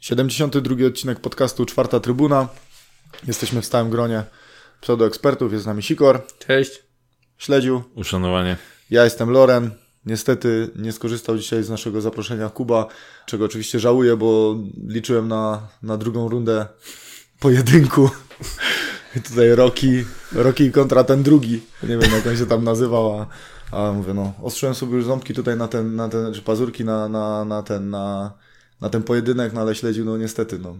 Siedemdziesiąty drugi odcinek podcastu Czwarta Trybuna. Jesteśmy w stałym gronie pseudoekspertów. Jest z nami Sikor, Cześć. Śledziu, Uszanowanie. ja jestem Loren. Niestety nie skorzystał dzisiaj z naszego zaproszenia Kuba, czego oczywiście żałuję, bo liczyłem na, na drugą rundę pojedynku. I tutaj Rocky, Rocky kontra ten drugi. Nie wiem jak on się tam nazywał, a, mówię no, ostrzyłem sobie już ząbki tutaj na ten, na ten czy pazurki na, na, na ten, na, na ten pojedynek, no ale śledził, no niestety, no.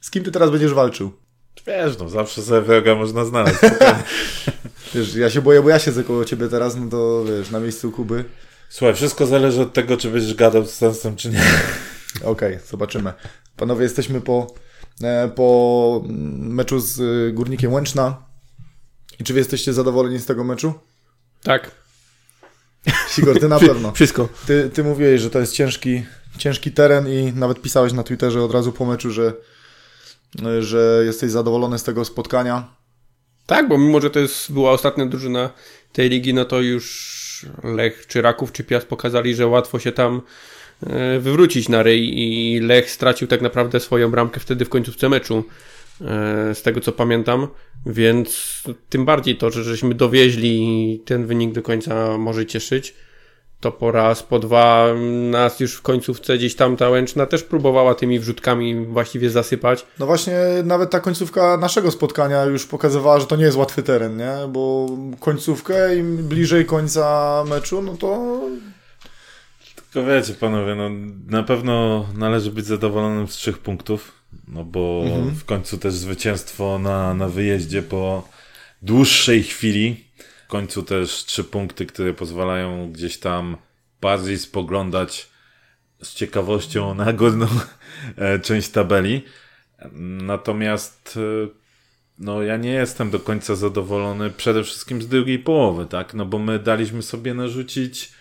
Z kim ty teraz będziesz walczył? Wiesz, no zawsze sobie wroga można znaleźć. Wiesz, ja się boję, bo ja siedzę koło ciebie teraz, no to wiesz, na miejscu Kuby. Słuchaj, wszystko zależy od tego, czy będziesz gadał z sensem, czy nie. Okej, zobaczymy. Panowie, jesteśmy po, e, po meczu z y, Górnikiem Łęczna. I czy wy jesteście zadowoleni z tego meczu? Tak. Sigor, ty na pewno. Wszystko. Ty, ty mówiłeś, że to jest ciężki, ciężki teren i nawet pisałeś na Twitterze od razu po meczu, że, że jesteś zadowolony z tego spotkania. Tak, bo mimo, że to jest, była ostatnia drużyna tej ligi, no to już Lech, czy Raków, czy Piast pokazali, że łatwo się tam e, wywrócić na ryj i Lech stracił tak naprawdę swoją bramkę wtedy w końcówce meczu, z tego co pamiętam, więc tym bardziej to, że żeśmy dowieźli i ten wynik do końca może cieszyć, to po raz, po dwa nas już w końcówce gdzieś tam ta Łęczna też próbowała tymi wrzutkami właściwie zasypać. No właśnie, nawet ta końcówka naszego spotkania już pokazywała, że to nie jest łatwy teren, nie? Bo końcówkę im bliżej końca meczu, no to Tylko wiecie, panowie, no na pewno należy być zadowolonym z trzech punktów, no bo w końcu też zwycięstwo na, na wyjeździe po dłuższej chwili. W końcu też trzy punkty, które pozwalają gdzieś tam bardziej spoglądać z ciekawością na górną e, część tabeli. Natomiast e, no ja nie jestem do końca zadowolony przede wszystkim z drugiej połowy, tak? No bo my daliśmy sobie narzucić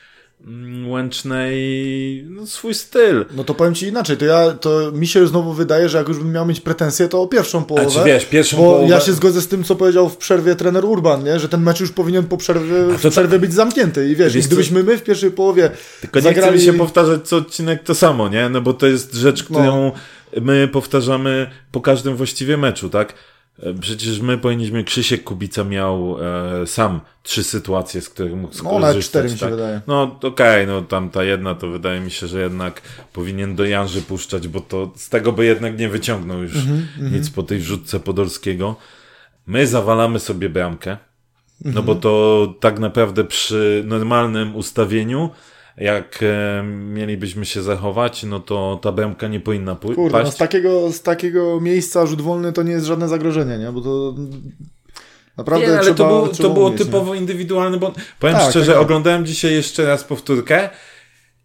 Łęcznej no, swój styl. No to powiem ci inaczej, to ja, to mi się znowu wydaje, że jak już bym miał mieć pretensje, to o pierwszą połowę. czy wiesz, pierwszą bo połowę- ja się zgodzę z tym, co powiedział w przerwie trener Urban, nie? że ten mecz już powinien po przerwie, A w to przerwie być zamknięty. I wiesz, Wiesz i gdybyśmy my w pierwszej połowie Tylko nie chcę mi się powtarzać co odcinek to samo, nie? No bo to jest rzecz, którą my powtarzamy po każdym właściwie meczu, tak? E, Przecież my powinniśmy, Krzysiek Kubica miał e, sam trzy sytuacje, z których mógł No, skorzystać. nawet cztery mi się tak? wydaje. No okej, no tam ta jedna to wydaje mi się, że jednak powinien do Janży puszczać, bo to z tego by jednak nie wyciągnął już Mhm, nic po tej wrzutce Podolskiego. My zawalamy sobie bramkę, no Mhm. bo to tak naprawdę przy normalnym ustawieniu, jak e, mielibyśmy się zachować, no to ta bramka nie powinna pójść. Kurde, no z takiego, z takiego miejsca rzut wolny to nie jest żadne zagrożenie, nie? Bo to naprawdę Nie, ale trzeba, to, było, trzeba to było umieć, nie? typowo indywidualny, bo powiem Tak, szczerze, tak. oglądałem dzisiaj jeszcze raz powtórkę.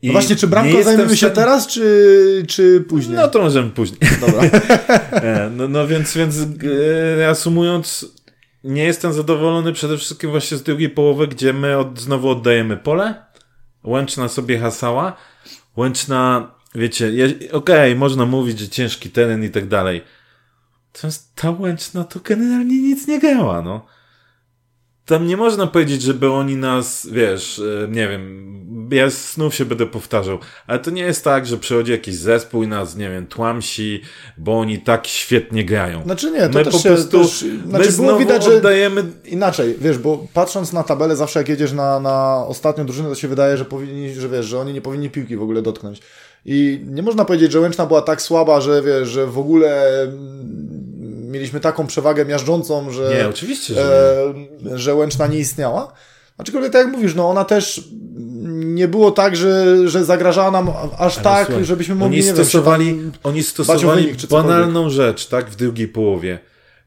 I No właśnie, czy bramką zajmiemy się stanie- teraz, czy, czy później? No to możemy później. Dobra. E, No, no więc, więc e, reasumując, nie jestem zadowolony przede wszystkim właśnie z drugiej połowy, gdzie my od, znowu oddajemy pole. Łęczna sobie hasała. Łęczna, wiecie, je- okej, można mówić, że ciężki teren i tak dalej. Natomiast ta Łęczna to generalnie nic nie grała, no. Tam nie można powiedzieć, żeby oni nas, wiesz, e, nie wiem, ja znów się będę powtarzał, ale to nie jest tak, że przychodzi jakiś zespół i nas, nie wiem, tłamsi, bo oni tak świetnie grają. Znaczy nie, to my też po się, prostu, też, my znaczy było znowu widać, że oddajemy inaczej, wiesz, bo patrząc na tabelę, zawsze jak jedziesz na, na ostatnią drużynę, to się wydaje, że powinni, że wiesz, że oni nie powinni piłki w ogóle dotknąć. I nie można powiedzieć, że Łęczna była tak słaba, że wiesz, że w ogóle mieliśmy taką przewagę miażdżącą, że, Nie, oczywiście, że e, że Łęczna nie istniała. Aczkolwiek tak jak mówisz, no ona też nie było tak, że, że zagrażała nam aż Ale tak, słuchaj, żebyśmy mogli, oni nie wiem, stosowali, oni stosowali wynik, banalną rzecz, tak, w drugiej połowie.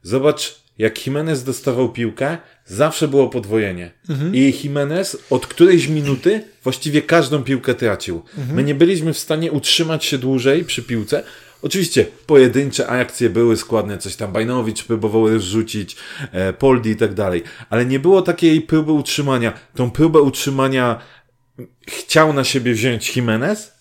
Zobacz, jak Jimenez dostawał piłkę, zawsze było podwojenie. Mhm. I Jimenez od którejś minuty właściwie każdą piłkę tracił. Mhm. My nie byliśmy w stanie utrzymać się dłużej przy piłce. Oczywiście pojedyncze akcje były składne, coś tam Bajnowicz próbował rzucić, e, Poldi i tak dalej, ale nie było takiej próby utrzymania. Tą próbę utrzymania chciał na siebie wziąć Jimenez,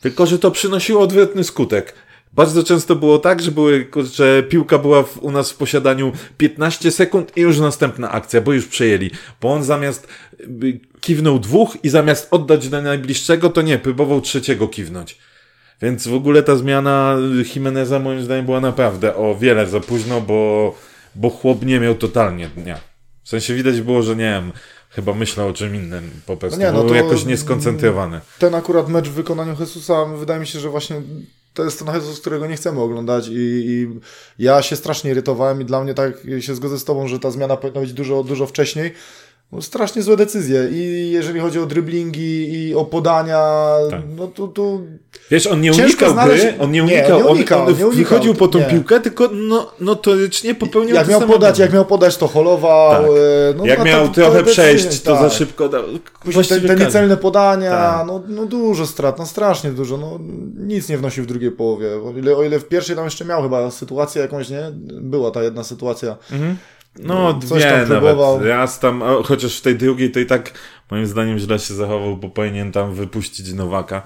tylko że to przynosiło odwrotny skutek. Bardzo często było tak, że, były, że piłka była w, u nas w posiadaniu 15 sekund i już następna akcja, bo już przejęli. Bo on zamiast y, kiwnął dwóch i zamiast oddać do najbliższego, to nie, próbował trzeciego kiwnąć. Więc w ogóle ta zmiana Jimeneza moim zdaniem była naprawdę o wiele za późno, bo, bo chłop nie miał totalnie dnia. W sensie widać było, że nie wiem, chyba myślał o czym innym po prostu. No nie, no był jakoś nieskoncentrowany. Ten akurat mecz w wykonaniu Jesusa, wydaje mi się, że właśnie to jest ten Jesus, którego nie chcemy oglądać i, i ja się strasznie irytowałem i dla mnie tak się zgodzę z tobą, że ta zmiana powinna być dużo, dużo wcześniej. No, strasznie złe decyzje i jeżeli chodzi o driblingi i o podania, Tak. no to, to Wiesz, on nie unikał znaleźć- gry, on nie nie, unikał, nie unikał, on, on nie unikał, wychodził po tą nie. piłkę, tylko no, notorycznie popełniał jak miał podać, jak miał podać, to holował. Tak. e, No, Jak miał to- trochę to przejść, to za tak. szybko dał. Te, te niecelne podania, Tak. no, no dużo strat, no strasznie dużo, no nic nie wnosił w drugiej połowie. O ile, o ile w pierwszej tam jeszcze miał chyba sytuację jakąś, nie? Była ta jedna sytuacja. No, Coś dwie tam nawet. próbował. Raz tam, chociaż w tej drugiej to i tak moim zdaniem źle się zachował, bo powinien tam wypuścić Nowaka.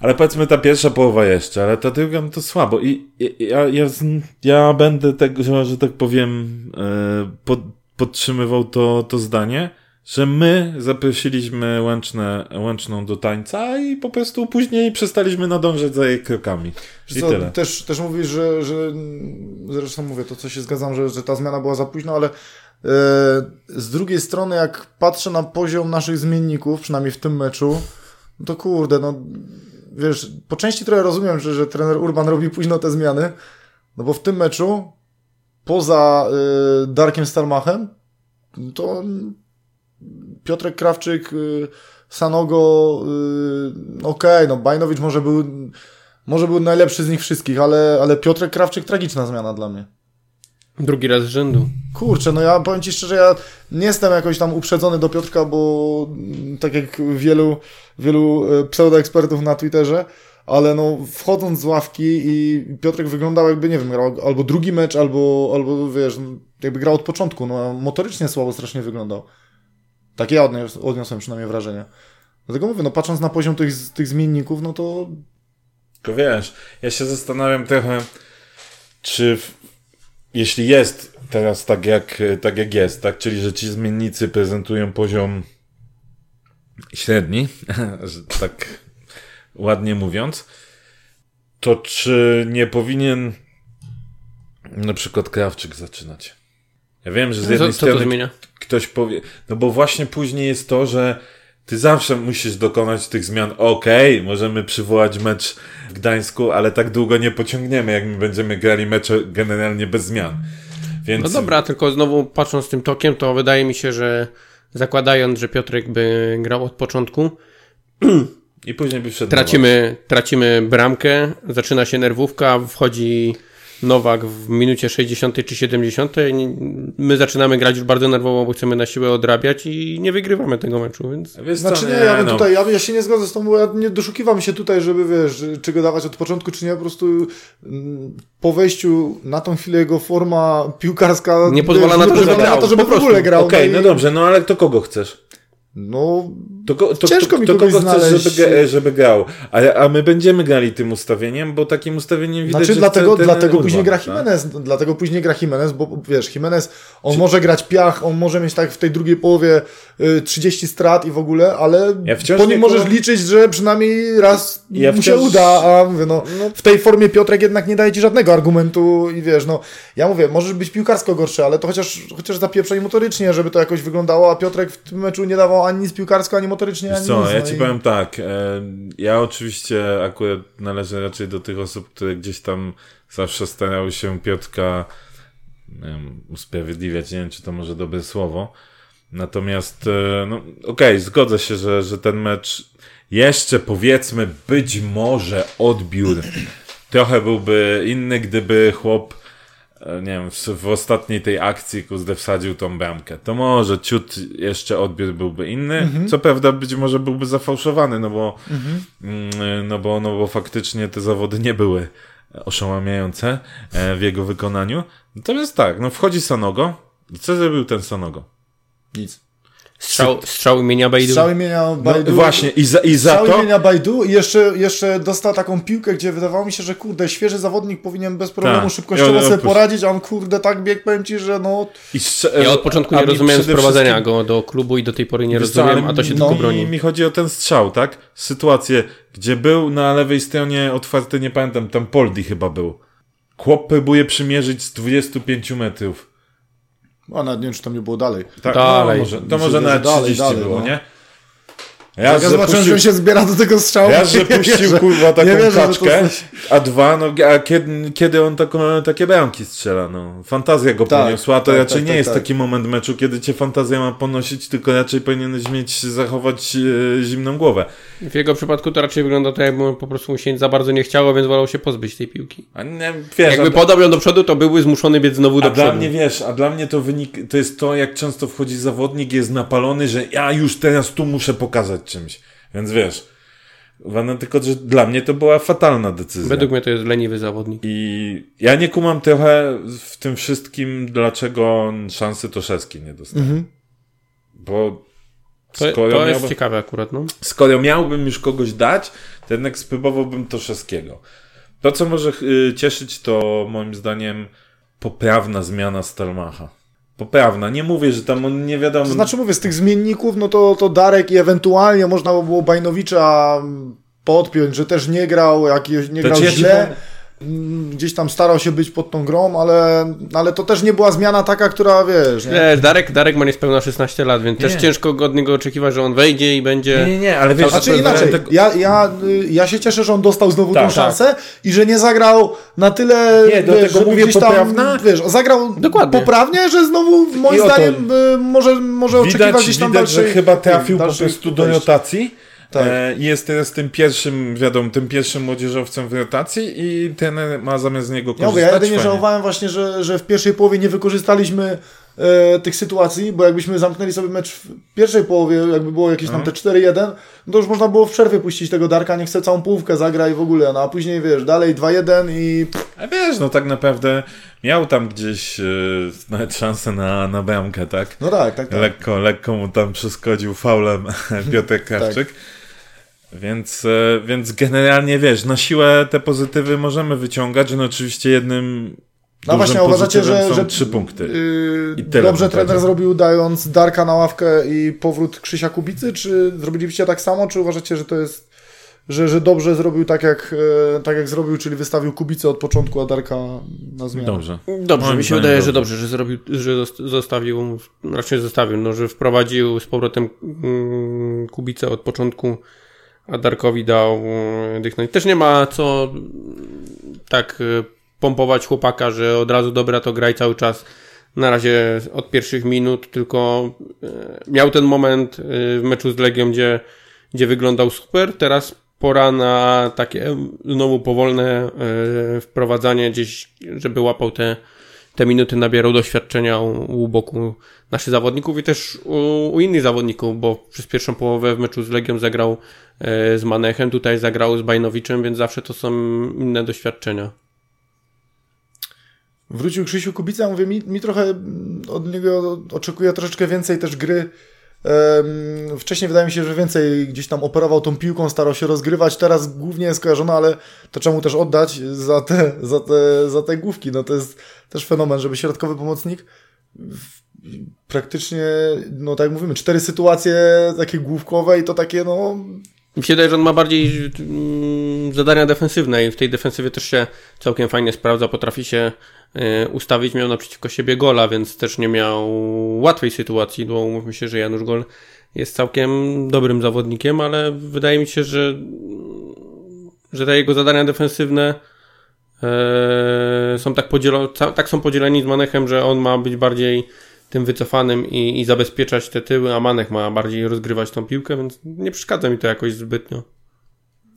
Ale powiedzmy ta pierwsza połowa jeszcze, ale ta druga no to słabo. I i- ja, ja, ja będę tego, że, że tak powiem, e, pod, podtrzymywał to, to zdanie, że my zaprosiliśmy łączne, łączną do tańca i po prostu później przestaliśmy nadążać za jej krokami. I Co, tyle. też, też mówisz, że, że zresztą mówię, to co się zgadzam, że, że ta zmiana była za późno, ale e, z drugiej strony jak patrzę na poziom naszych zmienników, przynajmniej w tym meczu, no to kurde, no wiesz, po części trochę rozumiem, że, że trener Urban robi późno te zmiany, no bo w tym meczu poza e, Darkiem Stalmachem to Piotrek Krawczyk, y, Sanogo, y, okej, no Bajnowicz może był, może był najlepszy z nich wszystkich, ale, ale Piotrek Krawczyk tragiczna zmiana dla mnie. Drugi raz z rzędu. Kurczę, no ja powiem Ci szczerze, ja nie jestem jakoś tam uprzedzony do Piotrka, bo mm, tak jak wielu, wielu e, pseudoekspertów na Twitterze, ale no wchodząc z ławki i Piotrek wyglądał jakby, nie wiem, grał albo drugi mecz, albo, albo wiesz, jakby grał od początku, no motorycznie słabo strasznie wyglądał. Takie ja odnios, odniosłem przynajmniej wrażenie. Dlatego mówię, no patrząc na poziom tych, tych zmienników, no to Tylko wiesz, ja się zastanawiam trochę, czy w, jeśli jest teraz tak jak, tak jak jest, tak, czyli że ci zmiennicy prezentują poziom średni, tak ładnie mówiąc, to czy nie powinien na przykład Krawczyk zaczynać? Ja wiem, że z jednej Co, co to strony zmienia? Ktoś powie, no bo właśnie później jest to, że ty zawsze musisz dokonać tych zmian. Okej, możemy przywołać mecz w Gdańsku, ale tak długo nie pociągniemy, jak my będziemy grali mecze generalnie bez zmian. Więc No dobra, tylko znowu patrząc tym tokiem, to wydaje mi się, że zakładając, że Piotrek by grał od początku, i później by wszedł tracimy, tracimy bramkę, zaczyna się nerwówka, wchodzi Nowak w minucie 60 czy 70. i My zaczynamy grać już bardzo nerwowo, bo chcemy na siłę odrabiać i nie wygrywamy tego meczu, więc Wiesz Znaczy nie, ja bym no. tutaj, ja, ja się nie zgodzę z tą, bo ja nie doszukiwam się tutaj, żeby wiesz, czy go dawać od początku, czy nie, po prostu mm, po wejściu na tą chwilę jego forma piłkarska Nie pozwala na to, nie żeby grał, na to, żeby po w ogóle grał. Okej, i- no dobrze, no ale to kogo chcesz? No, To, ko- to, Ciężko to, mi to kogo chcesz, znaleźć. żeby, gra- żeby grał? A, a my będziemy grali tym ustawieniem, bo takim ustawieniem widać, znaczy że dlatego, ten dlatego Urban, później gra tak? Jimenez, dlatego później gra Jimenez, bo wiesz, Jimenez, on może grać piach, on może mieć tak w tej drugiej połowie y, 30 strat i w ogóle, ale Ja po nim możesz liczyć, że przynajmniej raz Ja mu się uda, a mówię, no, w tej formie Piotrek jednak nie daje ci żadnego argumentu i wiesz, no, ja mówię, możesz być piłkarsko gorszy, ale to chociaż, chociaż zapieprzaj motorycznie, żeby to jakoś wyglądało, a Piotrek w tym meczu nie dawał ani nic piłkarsko, ani motorycznie, Wiesz ani co, nic. ja no ci i- powiem tak. E, ja oczywiście akurat należę raczej do tych osób, które gdzieś tam zawsze starały się Piotrka nie wiem, usprawiedliwiać. Nie wiem, czy to może dobre słowo. Natomiast, e, no, okej, zgodzę się, że, że ten mecz jeszcze powiedzmy być może odbiór trochę byłby inny, gdyby chłop nie wiem, w, w ostatniej tej akcji kuzdę wsadził tą bramkę. To może ciut jeszcze odbiór byłby inny. Co prawda być może byłby zafałszowany, no bo, mm, no bo, no bo faktycznie te zawody nie były oszałamiające e, w jego wykonaniu. Natomiast tak, no wchodzi Sanogo. I Co zrobił ten Sanogo? Nic. Strzał, strzał imienia Bejdu. Strzał imienia No, Bajdu. właśnie, i za, i za Strzał to... imienia Bajdu i jeszcze, jeszcze dostał taką piłkę, gdzie wydawało mi się, że kurde, świeży zawodnik powinien bez problemu Tak. szybkościowo sobie poradzić, a on kurde tak biegł, powiem ci, że no... I strze- Ja od początku nie mi rozumiałem przede sprowadzenia wszystkim- go do klubu i do tej pory nie rozumiem, a to się no tylko mi, broni. mi chodzi o ten strzał, tak? Sytuację, gdzie był na lewej stronie otwarty, nie pamiętam, tam Poldi chyba był. Chłop próbuje przymierzyć z 25 metrów. A nawet nie wiem, czy tam nie było dalej. Tak, Dalej. No, może, to może że nawet dalej, 30 dalej, było, no. nie? Ja, ja zobaczyłem, że on się zbiera do tego strzału. Raz, że puścił wierzę. kurwa taką wierzę, to kaczkę, a dwa, no a kiedy, kiedy on taką, takie bramki strzela, no. Fantazja go Tak, poniosła, to tak, raczej tak, nie tak, jest tak. taki moment meczu, kiedy cię fantazja ma ponosić, tylko raczej powinieneś mieć, zachować e, zimną głowę. W jego przypadku to raczej wygląda tak, jakby po prostu mu się za bardzo nie chciało, więc wolał się pozbyć tej piłki. A nie, wiesz, Jakby a, podał ją do przodu, to byłby zmuszony biec znowu do a dla przodu. mnie, wiesz, a dla mnie to wynik, to jest to, jak często wchodzi zawodnik, jest napalony, że ja już teraz tu muszę pokazać czymś. Więc wiesz, no, tylko, że dla mnie to była fatalna decyzja. Według mnie to jest leniwy zawodnik. I ja nie kumam trochę w tym wszystkim, dlaczego szansy Toszewski nie dostał. Mhm. Bo To, skoro, to jest miałbym, ciekawe akurat, no. skoro miałbym już kogoś dać, to jednak spróbowałbym Toszewskiego. To, co może y, cieszyć, to moim zdaniem poprawna zmiana Stalmacha. Poprawna. Nie mówię, że tam on nie wiadomo. To znaczy mówię, z tych zmienników, no to, to Darek i ewentualnie można by było Bajnowicza podpiąć, że też nie grał, jak nie grał ja źle. Mm, Gdzieś tam starał się być pod tą grą, ale, ale to też nie była zmiana taka, która wiesz, nie? Wiesz, Darek, Darek ma niespełna 16 lat, więc Nie. też ciężko go od niego oczekiwać, że on wejdzie i będzie... Nie, nie, nie, ale wiesz, Znaczy to- inaczej, tak- ja, ja, y, ja się cieszę, że on dostał znowu Tak, tą tak. szansę i że nie zagrał na tyle, Nie, do wiesz, tego mówię tam, poprawna. wiesz, zagrał Dokładnie. poprawnie, że znowu moim zdaniem y, może, może oczekiwać Widać, gdzieś tam widać że dalszej- chyba trafił po prostu do wejść. Tak. E, jest teraz tym pierwszym, wiadomo, tym pierwszym młodzieżowcem w rotacji i ten ma zamiast niego Ja mówię, korzystać. ja jedynie fajnie. żałowałem właśnie, że, że w pierwszej połowie nie wykorzystaliśmy e, tych sytuacji, bo jakbyśmy zamknęli sobie mecz w pierwszej połowie, jakby było jakieś tam te 4-1, no to już można było w przerwie puścić tego Darka, niech chce całą połówkę zagra i w ogóle, no a później wiesz, dalej 2-1 i A wiesz, no tak naprawdę miał tam gdzieś e, nawet szansę na, na bramkę, tak? no tak, tak, tak. Lekko, lekko mu tam przeszkodził faulem Piotr Krawczyk. Więc, e, więc generalnie wiesz, na siłę te pozytywy możemy wyciągać, no oczywiście jednym No dużym właśnie, uważacie, że, są że trzy punkty. Yy, I tyle dobrze trener powiedział. zrobił dając Darka na ławkę i powrót Krzysia Kubicy, czy zrobilibyście tak samo, czy uważacie, że to jest że, że dobrze zrobił tak jak, e, tak jak zrobił, czyli wystawił Kubicę od początku, a Darka na zmianę. Dobrze. Dobrze, Moim mi się wydaje, dobrze. że dobrze, że zrobił, że zost- zostawił, raczej zostawił, no, że wprowadził z powrotem mm, Kubicę od początku, a Darkowi dał mm, dychnąć. Też nie ma co tak y, pompować chłopaka, że od razu dobra to graj cały czas. Na razie od pierwszych minut, tylko y, miał ten moment w meczu z Legią, gdzie, gdzie wyglądał super. Teraz pora na takie znowu powolne wprowadzanie gdzieś, żeby łapał te, te minuty, nabierał doświadczenia u, u boku naszych zawodników i też u, u innych zawodników, bo przez pierwszą połowę w meczu z Legią zagrał y, z Manechem, tutaj zagrał z Bajnowiczem, więc zawsze to są inne doświadczenia. Wrócił Krzysiu Kubica, mówię, mi, mi trochę od niego oczekuję troszeczkę więcej też gry. Wcześniej wydaje mi się, że więcej gdzieś tam operował tą piłką, starał się rozgrywać. Teraz głównie jest kojarzony, ale to trzeba mu też oddać za te, za te, za te główki. No to jest też fenomen, żeby środkowy pomocnik w- praktycznie, no tak jak mówimy, cztery sytuacje takie główkowe i to takie, no Mi się wydaje, że on ma bardziej mm, zadania defensywne i w tej defensywie też się całkiem fajnie sprawdza, potrafi się y, ustawić, miał naprzeciwko siebie gola, więc też nie miał łatwej sytuacji, bo umówmy się, że Janusz Gol jest całkiem dobrym zawodnikiem, ale wydaje mi się, że, że te jego zadania defensywne e, są tak, podzielo, tak są podzieleni z Manechem, że on ma być bardziej tym wycofanym i, i zabezpieczać te tyły, a Manek ma bardziej rozgrywać tą piłkę, więc nie przeszkadza mi to jakoś zbytnio.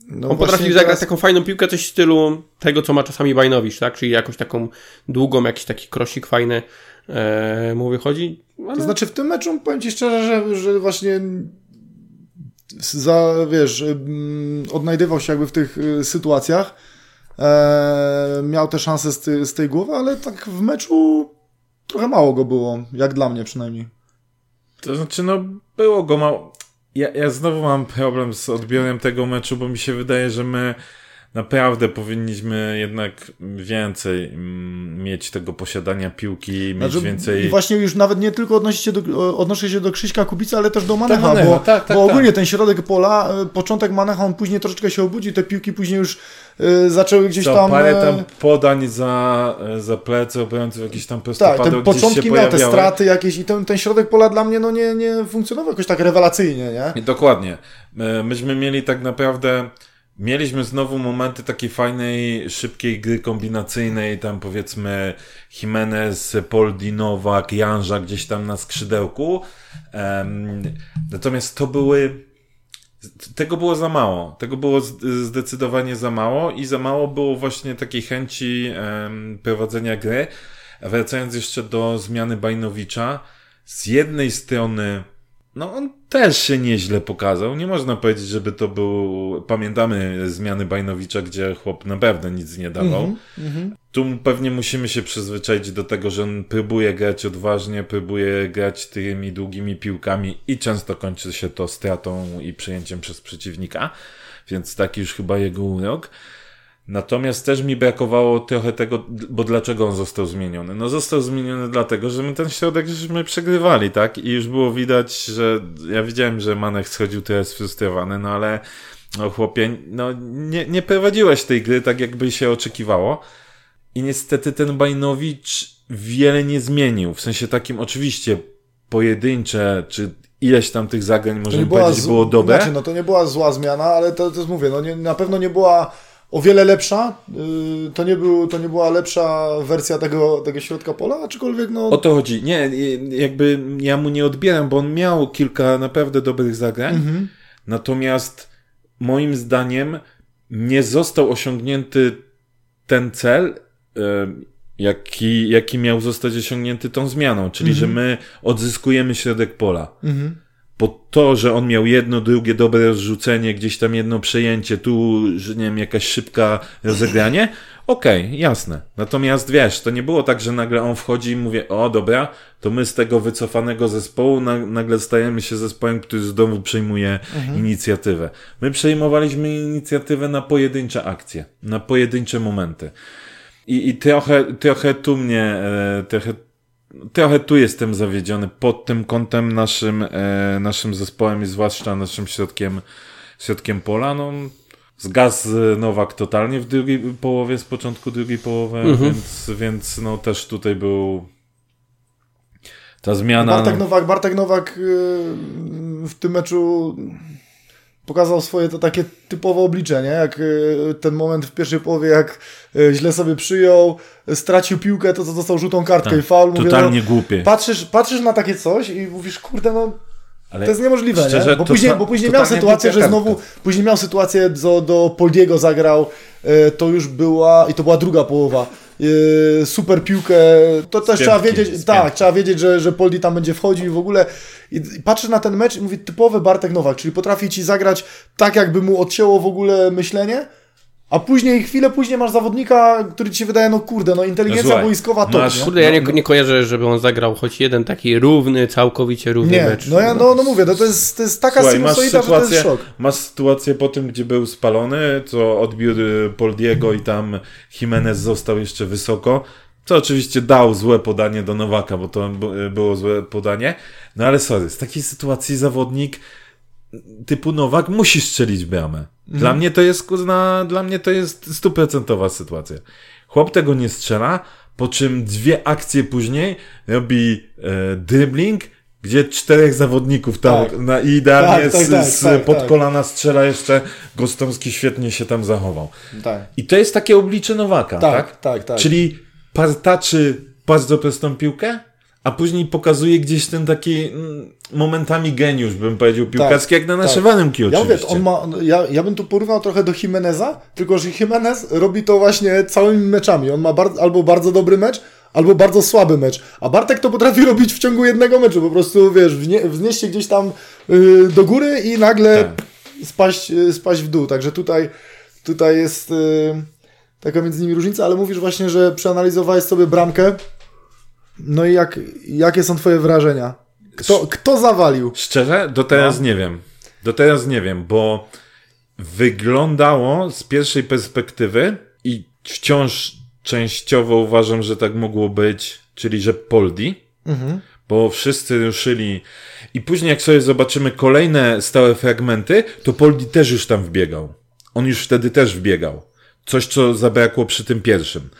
no On potrafi zagrać teraz- taką fajną piłkę, coś w stylu tego, co ma czasami Bajnowicz, tak? Czyli jakąś taką długą, jakiś taki krosik fajny e, mu wychodzi. Ale... To znaczy w tym meczu powiem Ci szczerze, że, że właśnie za, wiesz, ym, odnajdywał się jakby w tych y, sytuacjach. E, miał te szanse z, ty, z tej głowy, ale tak w meczu trochę mało go było, jak dla mnie przynajmniej. To znaczy, no, było go mało. Ja, ja znowu mam problem z odbiorem tego meczu, bo mi się wydaje, że my naprawdę powinniśmy jednak więcej mm, mieć tego posiadania piłki, mieć Znaczy, więcej... I właśnie już nawet nie tylko odnosi się do, odnoszę się do Krzyśka Kubica, ale też do Manecha, Manecha, bo, tak, tak, bo ogólnie tak. ten środek pola, e, początek Manecha, on później troszeczkę się obudził, te piłki później już e, zaczęły gdzieś Co, tam... parę e, tam podań za, za plecy, obrońców jakieś tam tak, prostopadł te gdzieś się początki miał te straty jakieś i ten, ten środek pola dla mnie no nie, nie funkcjonował jakoś tak rewelacyjnie, nie? Dokładnie. Myśmy mieli tak naprawdę, mieliśmy znowu momenty takiej fajnej, szybkiej gry kombinacyjnej, tam powiedzmy Jimenez, Poldi, Nowak, Janża gdzieś tam na skrzydełku. Em, natomiast to były, tego było za mało. Tego było zdecydowanie za mało i za mało było właśnie takiej chęci em, prowadzenia gry. Wracając jeszcze do zmiany Bajnowicza, z jednej strony no on też się nieźle pokazał. Nie można powiedzieć, żeby to był... Pamiętamy zmiany Bajnowicza, gdzie chłop naprawdę nic nie dawał. Mhm. Tu pewnie musimy się przyzwyczaić do tego, że on próbuje grać odważnie, próbuje grać tymi długimi piłkami i często kończy się to stratą i przyjęciem przez przeciwnika. Więc taki już chyba jego urok. Natomiast też mi brakowało trochę tego, bo dlaczego on został zmieniony? No został zmieniony dlatego, że my ten środek żeśmy przegrywali, tak? I już było widać, że ja widziałem, że Manek schodził teraz sfrustrowany, no ale no chłopie, no nie, nie prowadziłeś tej gry tak, jakby się oczekiwało. I niestety ten Bajnowicz wiele nie zmienił. W sensie takim oczywiście pojedyncze, czy ileś tam tych zagrań To możemy nie była powiedzieć z- było dobre. Znaczy, no to nie była zła zmiana, ale to, to jest, mówię, no nie, na pewno nie była o wiele lepsza. Yy, to, nie był, to nie była lepsza wersja tego, tego środka pola, aczkolwiek no... O to chodzi. Nie, jakby ja mu nie odbieram, bo on miał kilka naprawdę dobrych zagrań. Mhm. Natomiast moim zdaniem nie został osiągnięty ten cel, em, jaki, jaki miał zostać osiągnięty tą zmianą, czyli że my odzyskujemy środek pola. Mhm. Bo to, że on miał jedno, drugie dobre rozrzucenie, gdzieś tam jedno przejęcie, tu, że nie wiem, jakaś szybka rozegranie, okej, jasne. Natomiast wiesz, to nie było tak, że nagle on wchodzi i mówi, o dobra, to my z tego wycofanego zespołu na, nagle stajemy się zespołem, który z domu przejmuje inicjatywę. My przejmowaliśmy inicjatywę na pojedyncze akcje, na pojedyncze momenty. I, i trochę, trochę tu mnie, e, trochę trochę tu jestem zawiedziony pod tym kątem naszym, e, naszym zespołem i zwłaszcza naszym środkiem, środkiem pola. No, zgasł Nowak totalnie w drugiej połowie, z początku drugiej połowy, więc, więc no też tutaj był ta zmiana. Bartek no, Nowak, Bartek Nowak yy, w tym meczu pokazał swoje to takie typowe oblicze, nie? Jak yy, ten moment w pierwszej połowie, jak yy, źle sobie przyjął, stracił piłkę, to co dostał żółtą kartkę i faul. Mówię, totalnie no, głupie. patrzysz, patrzysz na takie coś i mówisz, kurde, no Ale to jest niemożliwe, szczerze, nie? Bo później, bo później miał sytuację, że znowu, później miał sytuację, do, do Poldiego zagrał, e, to już była, i to była druga połowa, e, super piłkę, to też trzeba wiedzieć, tak, trzeba wiedzieć, że, że Poldi tam będzie wchodził i w ogóle, i, patrzysz na ten mecz i mówi typowy Bartek Nowak, czyli potrafi ci zagrać tak, jakby mu odcięło w ogóle myślenie, a później, chwilę później masz zawodnika, który ci się wydaje, no kurde, no inteligencja Słuchaj, boiskowa to, masz- nie? Kurde, ja nie, No, nie kojarzę, żeby on zagrał choć jeden taki równy, całkowicie równy Nie, mecz. no ja no, no mówię, no to jest, to jest taka Słuchaj, masz sinusoida, że to jest sytuację, szok. masz sytuację po tym, gdzie był spalony, co odbiór y, Poldiego i tam Jimenez został jeszcze wysoko, co oczywiście dał złe podanie do Nowaka, bo to było złe podanie, no ale sorry, z takiej sytuacji zawodnik typu Nowak musi strzelić bramę. Dla mnie to jest, kurna, dla mnie to jest stuprocentowa sytuacja. Chłop tego nie strzela, po czym dwie akcje później robi e, dribbling, gdzie czterech zawodników tam Tak. na, i idealnie Tak, tak, z, tak, tak, pod tak. kolana strzela jeszcze. Gostomski świetnie się tam zachował. Tak. I to jest takie oblicze Nowaka, tak? Tak, tak, tak. Czyli partaczy bardzo prostą piłkę, a później pokazuje gdzieś ten taki mm, momentami geniusz, bym powiedział, piłkarski, jak na tak. naszywanym Ja mówię, oczywiście. on ma, ja, ja bym tu porównał trochę do Jimeneza, tylko że Jimenez robi to właśnie całymi meczami. On ma bar, albo bardzo dobry mecz, albo bardzo słaby mecz. A Bartek to potrafi robić w ciągu jednego meczu. Po prostu, wiesz, wnie, wznieść się gdzieś tam y, do góry i nagle Tak. spaść, y, spaść w dół. Także tutaj, tutaj jest y, taka między nimi różnica, ale mówisz właśnie, że przeanalizowałeś sobie bramkę. No i jak, jakie są twoje wrażenia? Kto, kto zawalił? Szczerze? Do teraz no. nie wiem. Do teraz nie wiem, bo wyglądało z pierwszej perspektywy i wciąż częściowo uważam, że tak mogło być, czyli że Poldi, mhm. bo wszyscy ruszyli i później jak sobie zobaczymy kolejne stałe fragmenty, to Poldi też już tam wbiegał. On już wtedy też wbiegał. Coś, co zabrakło przy tym pierwszym.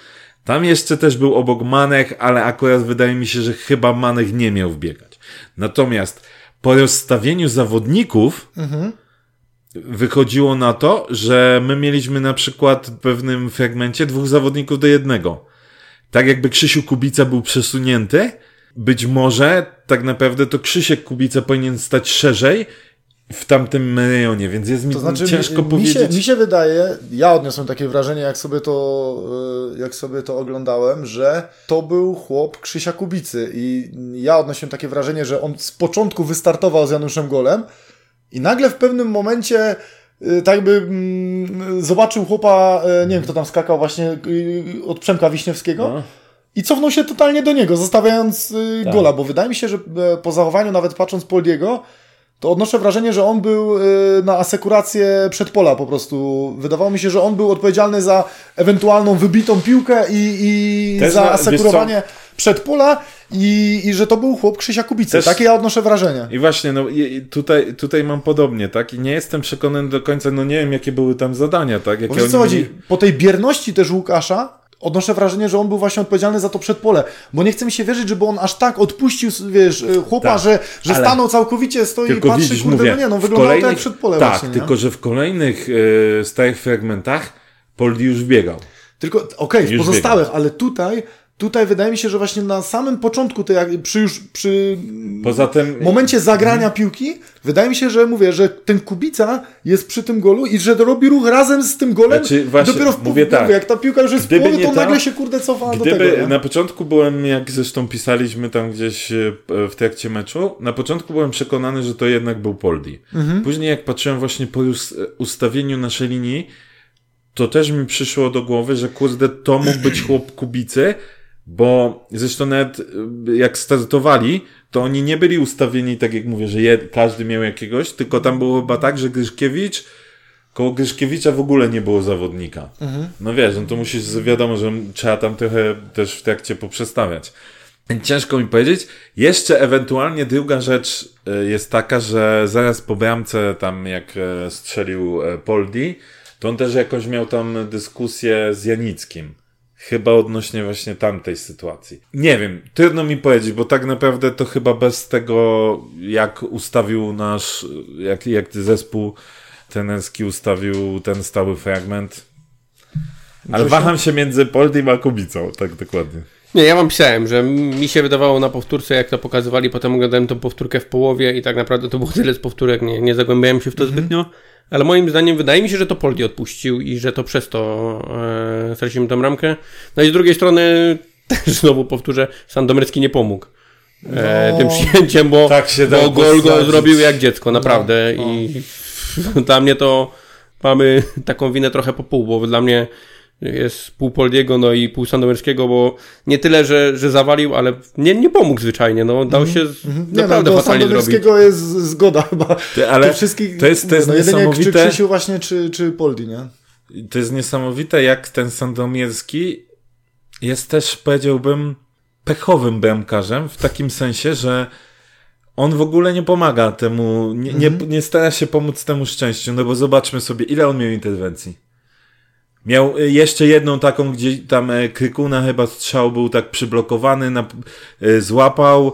Tam jeszcze też był obok Manech, ale akurat wydaje mi się, że chyba Manech nie miał wbiegać. Natomiast po rozstawieniu zawodników mhm. wychodziło na to, że my mieliśmy na przykład w pewnym fragmencie dwóch zawodników do jednego. Tak jakby Krzysiu Kubica był przesunięty, być może tak naprawdę to Krzysiek Kubica powinien stać szerzej w tamtym rejonie, więc jest mi to znaczy, ciężko mi, powiedzieć. Mi się, mi się wydaje, ja odniosłem takie wrażenie, jak sobie to, e, jak sobie to oglądałem, że to był chłop Krzysia Kubicy i ja odnosiłem takie wrażenie, że on z początku wystartował z Januszem Golem i nagle w pewnym momencie e, tak by mm, zobaczył chłopa, e, nie wiem kto tam skakał właśnie od Przemka Wiśniewskiego no. i cofnął się totalnie do niego, zostawiając tak. gola, bo wydaje mi się, że po zachowaniu nawet patrząc Poldiego, to odnoszę wrażenie, że on był y, na asekurację przedpola po prostu. Wydawało mi się, że on był odpowiedzialny za ewentualną wybitą piłkę i, i za asekurowanie przedpola i, i że to był chłop Krzysia Kubicy. Też... Takie ja odnoszę wrażenie. I właśnie, no i tutaj, tutaj mam podobnie, tak? I nie jestem przekonany do końca, no nie wiem, jakie były tam zadania, tak? Jakie Bo co chodzi? Po tej bierności też Łukasza, odnoszę wrażenie, że on był właśnie odpowiedzialny za to przedpole, bo nie chce mi się wierzyć, żeby on aż tak odpuścił, wiesz, y, chłopa, tak, że, że stanął całkowicie, stoi i patrzy, widzisz, kurde, mówię, no nie, no wyglądało to jak przedpole Tak, właśnie, tylko, że w kolejnych e, stałych fragmentach Poldi już biegał. Tylko, okej, okay, w pozostałych, biegał. ale tutaj Tutaj wydaje mi się, że właśnie na samym początku, tej, przy już przy Poza tym... momencie zagrania hmm. piłki, wydaje mi się, że mówię, że ten Kubica jest przy tym golu i że robi ruch razem z tym golem. Znaczy, właśnie, dopiero w mówię tak, jak ta piłka już jest w połowie, to nagle się kurde cofa do tego. Nie? Na początku byłem, jak zresztą pisaliśmy tam gdzieś e, w trakcie meczu, na początku byłem przekonany, że to jednak był Poldi. Mhm. Później jak patrzyłem właśnie po ustawieniu naszej linii, to też mi przyszło do głowy, że kurde, to mógł być chłop Kubicy, bo zresztą nawet y, jak startowali, to oni nie byli ustawieni tak jak mówię, że jed, każdy miał jakiegoś, tylko tam było chyba tak, że Gryszkiewicz koło Gryszkiewicza w ogóle nie było zawodnika. Mhm. No wiesz, no to musisz, wiadomo, że trzeba tam trochę też w trakcie poprzestawiać. Ciężko mi powiedzieć. Jeszcze ewentualnie druga rzecz y, jest taka, że zaraz po bramce tam jak e, strzelił e, Poldi, to on też jakoś miał tam dyskusję z Janickim. Chyba odnośnie właśnie tamtej sytuacji. Nie wiem, trudno mi powiedzieć, bo tak naprawdę to chyba bez tego, jak ustawił nasz, jak, jak zespół trenerski ustawił ten stały fragment. Ale waham się między Poldim a Kubicą, tak dokładnie. Nie, ja wam pisałem, że mi się wydawało na powtórce, jak to pokazywali, potem oglądałem tą powtórkę w połowie i tak naprawdę to było tyle z powtórek, nie, nie zagłębiałem się w to -hmm. zbytnio. Ale moim zdaniem wydaje mi się, że to Poldi odpuścił i że to przez to e, straciliśmy tą ramkę. No i z drugiej strony też znowu powtórzę, Sandomierski nie pomógł. E, no, tym przyjęciem, bo, tak się bo gol go zrobił jak dziecko, naprawdę. No, no. I dla mnie to mamy taką winę trochę po pół, bo dla mnie jest pół Poldiego, no i pół Sandomierskiego, bo nie tyle, że, że zawalił, ale nie, nie pomógł zwyczajnie, no dał się mm -hmm. naprawdę nie, no, fatalnie zrobić. jest zgoda chyba. ale to, wszystkich, to jest, to jest no, niesamowite. Czy Krzysiu właśnie, czy, czy Poldi, nie? To jest niesamowite, jak ten Sandomierski jest też, powiedziałbym, pechowym bramkarzem, w takim sensie, że on w ogóle nie pomaga temu, nie, nie, mhm. nie stara się pomóc temu szczęściu, no bo zobaczmy sobie, ile on miał interwencji. Miał y, jeszcze jedną taką, gdzie tam e, Krykuna chyba strzał był tak przyblokowany, na, e, złapał.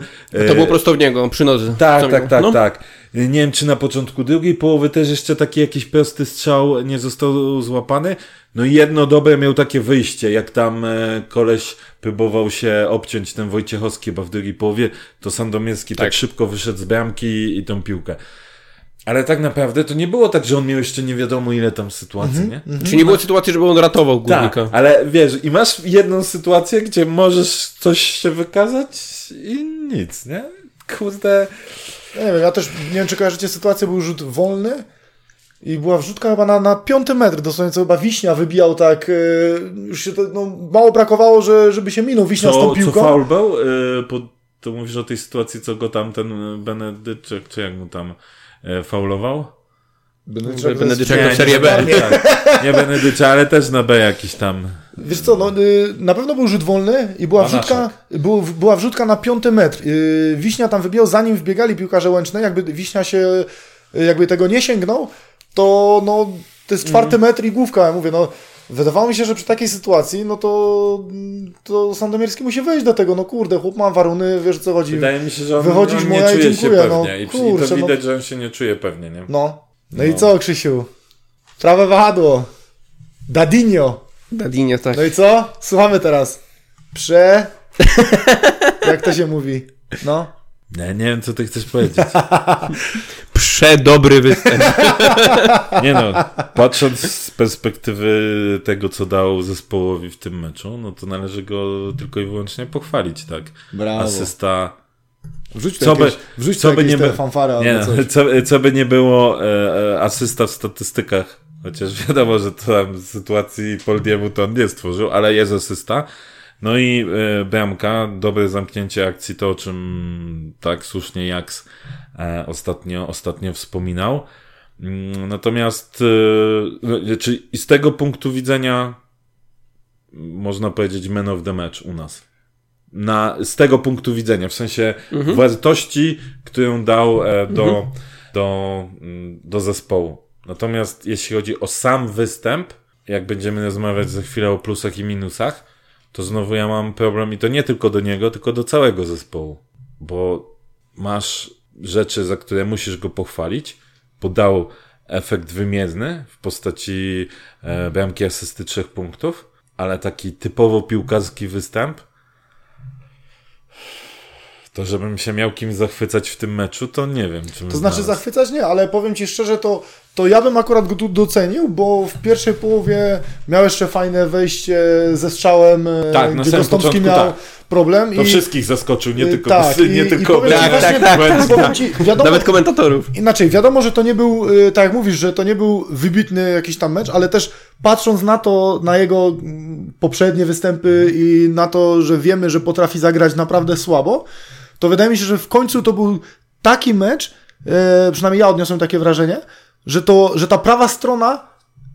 To było prosto w niego, przy nodze. Tak, tak, tak, no. tak. Nie wiem, czy na początku drugiej połowy też jeszcze taki jakiś prosty strzał nie został złapany. No i jedno dobre miał takie wyjście, jak tam e, koleś próbował się obciąć ten Wojciechowski chyba w drugiej połowie, to Sandomierski tak, tak szybko wyszedł z bramki i tą piłkę. Ale tak naprawdę to nie było tak, że on miał jeszcze nie wiadomo ile tam sytuacji, mm -hmm, nie? Mm -hmm. Czy nie było sytuacji, żeby on ratował górnika? Tak, ale wiesz, i masz jedną sytuację, gdzie możesz coś się wykazać i nic, nie? Kurde... Ja nie wiem, ja też nie wiem, czy kojarzycie sytuację, był rzut wolny i była wrzutka chyba na, na piąty metr, dosłownie co chyba Wiśnia wybijał tak, yy, już się to, no, mało brakowało, że, żeby się minął Wiśnia co, z tą piłką. Co faul był? Yy, pod to mówisz o tej sytuacji, co go tam ten Benedyczek, czy jak mu tam faulował? Benedyczek, Benedyczek to serię B. Nie, nie Benedyczek, ale też na B jakiś tam. Wiesz co, no, y, na pewno był rzut wolny i była wrzutka, był, była wrzutka na piąty metr. Y, Wiśnia tam wybijał, zanim wbiegali piłkarze łączne, jakby Wiśnia się y, jakby tego nie sięgnął, to no, to jest czwarty metr i główka. Ja mówię, no wydawało mi się, że przy takiej sytuacji, no to, to Sandomierski musi wejść do tego, no kurde, chłop ma waruny, wiesz co chodzi. Wydaje mi się, że on, Wychodzisz on moja nie i czuje dziękuję, się no, pewnie. I, kurczę, I to no. widać, że on się nie czuje pewnie, nie? No. no. No. i co, Krzysiu? Prawe wahadło. Dadinio. Dadinio, tak. No i co? Słuchamy teraz. Prze... Jak to się mówi? No. Nie, nie wiem, co ty chcesz powiedzieć. Przedobry występ. Nie no, patrząc z perspektywy tego, co dał zespołowi w tym meczu, no to należy go tylko i wyłącznie pochwalić, tak? Brawo. Asysta. Wrzuć Co co by- wrzuć co by nie by- fanfary Nie, albo no, coś. co, co by nie było, e, e, asysta w statystykach, chociaż wiadomo, że to tam w sytuacji Poldiemu to on nie stworzył, ale jest asysta. No i e, bramka, dobre zamknięcie akcji, to o czym tak słusznie Jaks e, ostatnio, ostatnio wspominał. Mm, Natomiast e, czy, i z tego punktu widzenia można powiedzieć man of the match u nas. Na, z tego punktu widzenia, w sensie wartości, którą dał e, do, do, mm, do zespołu. Natomiast jeśli chodzi o sam występ, jak będziemy rozmawiać za chwilę o plusach i minusach, to znowu ja mam problem i to nie tylko do niego, tylko do całego zespołu. Bo masz rzeczy, za które musisz go pochwalić, bo dał efekt wymierny w postaci e, bramki asysty trzech punktów, ale taki typowo piłkarski występ, to żebym się miał kim zachwycać w tym meczu, to nie wiem. Czy To znaczy zachwycać nie, ale powiem Ci szczerze, to, to ja bym akurat go tu docenił, bo w pierwszej połowie miał jeszcze fajne wejście ze strzałem, e, Tak, gdzie początku miał tak. problem. To i, wszystkich zaskoczył, nie y, tylko, tak, nie i- i tylko ci Tak, właśnie- tak, tak, ci, wiadomo, Nawet komentatorów. Inaczej, wiadomo, że to nie był, y, tak jak mówisz, że to nie był wybitny jakiś tam mecz, ale też patrząc na to, na jego mm, poprzednie występy i na to, że wiemy, że potrafi zagrać naprawdę słabo, to wydaje mi się, że w końcu to był taki mecz, e, przynajmniej ja odniosłem takie wrażenie, że, to, że ta prawa strona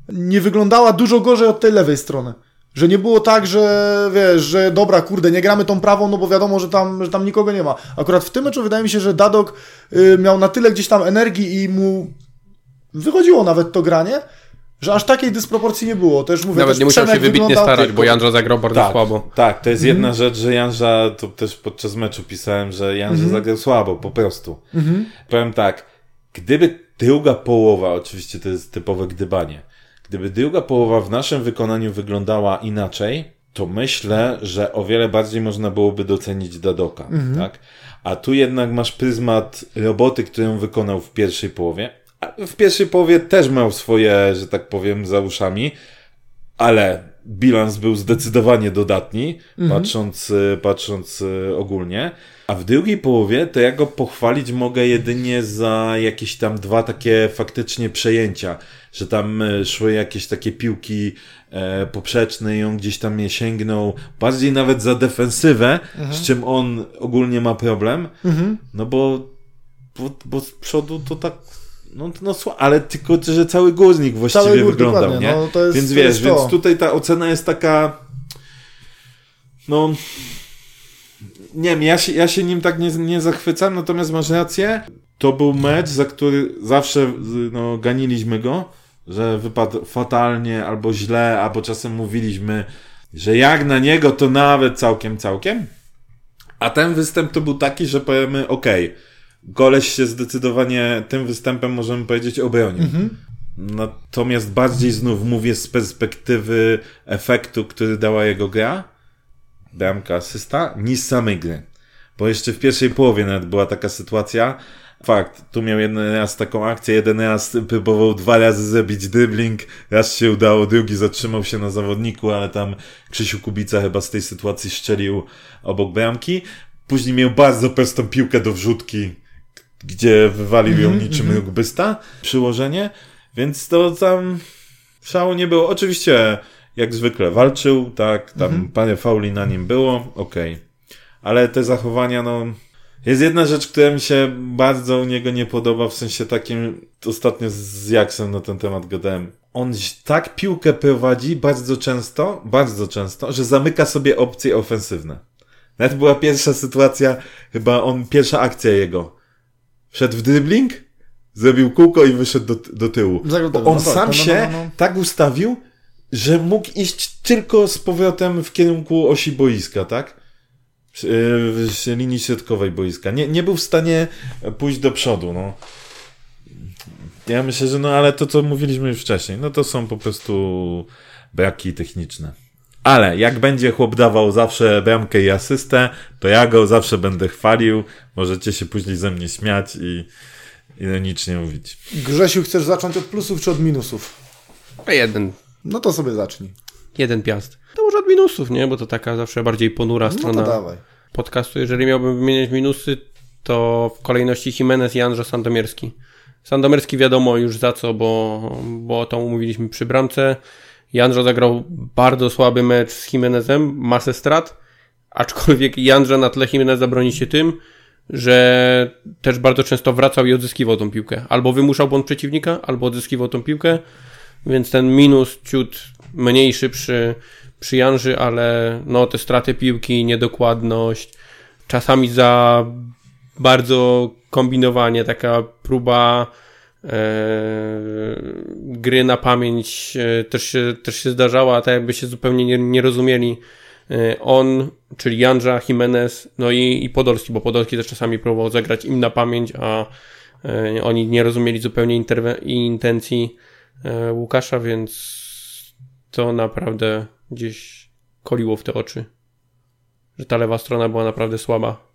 nie wyglądała dużo gorzej od tej lewej strony. Że nie było tak, że wiesz, że dobra, kurde, nie gramy tą prawą, no bo wiadomo, że tam, że tam nikogo nie ma. Akurat w tym meczu wydaje mi się, że Dadok y, miał na tyle gdzieś tam energii i mu wychodziło nawet to granie, że aż takiej dysproporcji nie było. Też mówię, Nawet też nie musiał się wybitnie wyglądał- starać, bo Jandro zagrał bardzo Tak, słabo. tak, to jest jedna rzecz, że Janża, to też podczas meczu pisałem, że Janża zagrał słabo, po prostu. Powiem tak, gdyby druga połowa, oczywiście to jest typowe gdybanie, gdyby druga połowa w naszym wykonaniu wyglądała inaczej, to myślę, że o wiele bardziej można byłoby docenić Dadoka, tak? A tu jednak masz pryzmat roboty, którą wykonał w pierwszej połowie. A w pierwszej połowie też miał swoje, że tak powiem, za uszami, ale bilans był zdecydowanie dodatni, patrząc, y, patrząc y, ogólnie. A w drugiej połowie to ja go pochwalić mogę jedynie za jakieś tam dwa takie faktycznie przejęcia, że tam y, szły jakieś takie piłki e, poprzeczne i on gdzieś tam je sięgnął, bardziej nawet za defensywę, z czym on ogólnie ma problem, no bo, bo, bo z przodu to tak no, no ale tylko, że cały górnik właściwie Cały gór, wyglądał, nie? no, to jest- więc wiesz, więc tutaj ta ocena jest taka no nie wiem, ja się, ja się nim tak nie, nie zachwycam, natomiast masz rację, to był mecz, za który zawsze no, ganiliśmy go, że wypadł fatalnie, albo źle, albo czasem mówiliśmy, że jak na niego, to nawet całkiem, całkiem. A ten występ to był taki, że powiemy, okej, goleś się zdecydowanie tym występem, możemy powiedzieć, obronił. Natomiast bardziej znów mówię z perspektywy efektu, który dała jego gra, bramka, asysta, niż samej gry. Bo jeszcze w pierwszej połowie nawet była taka sytuacja. Fakt, tu miał jeden raz taką akcję, jeden raz próbował dwa razy zrobić dribbling, raz się udało, drugi zatrzymał się na zawodniku, ale tam Krzysiu Kubica chyba z tej sytuacji szczelił obok bramki. Później miał bardzo prostą piłkę do wrzutki, gdzie wywalił ją niczym rugbysta, przyłożenie, więc to tam szału nie było. Oczywiście, jak zwykle walczył, tak, tam parę fauli na nim było, okej. ale te zachowania, no... Jest jedna rzecz, która mi się bardzo u niego nie podoba, w sensie takim, ostatnio z Jaksem na ten temat gadałem. On tak piłkę prowadzi bardzo często, bardzo często, że zamyka sobie opcje ofensywne. Nawet była pierwsza sytuacja, chyba on, pierwsza akcja jego. Wszedł w dribbling, zrobił kółko i wyszedł do, do tyłu. Bo on no tak, sam no, no, się no, no. tak ustawił, że mógł iść tylko z powrotem w kierunku osi boiska, tak? W, w linii środkowej boiska. Nie, nie był w stanie pójść do przodu, no. Ja myślę, że no, ale to, co mówiliśmy już wcześniej, no to są po prostu braki techniczne. Ale jak będzie chłop dawał zawsze bramkę i asystę, to ja go zawsze będę chwalił. Możecie się później ze mnie śmiać i ironicznie mówić. Grzesiu, chcesz zacząć od plusów czy od minusów? Jeden, No to sobie zacznij. jeden piast. To może od minusów, nie? Bo to taka zawsze bardziej ponura No strona to dawaj. podcastu. Jeżeli miałbym wymieniać minusy, to w kolejności Jimenez i Andrzej Sandomierski. Sandomierski wiadomo już za co, bo, bo to umówiliśmy przy bramce. Jandrzo zagrał bardzo słaby mecz z Jimenezem, masę strat, aczkolwiek Jandrze na tle Jimeneza broni się tym, że też bardzo często wracał i odzyskiwał tą piłkę. Albo wymuszał błąd przeciwnika, albo odzyskiwał tą piłkę, więc ten minus ciut mniejszy przy, przy Janży, ale no te straty piłki, niedokładność, czasami za bardzo kombinowanie, taka próba gry na pamięć e, też, się, też się zdarzała, tak jakby się zupełnie nie, nie rozumieli. E, on, czyli Jandrza, Jimenez, no i, i Podolski, bo Podolski też czasami próbował zagrać im na pamięć, a e, oni nie rozumieli zupełnie intencji Łukasza, więc to naprawdę gdzieś koliło w te oczy, że ta lewa strona była naprawdę słaba.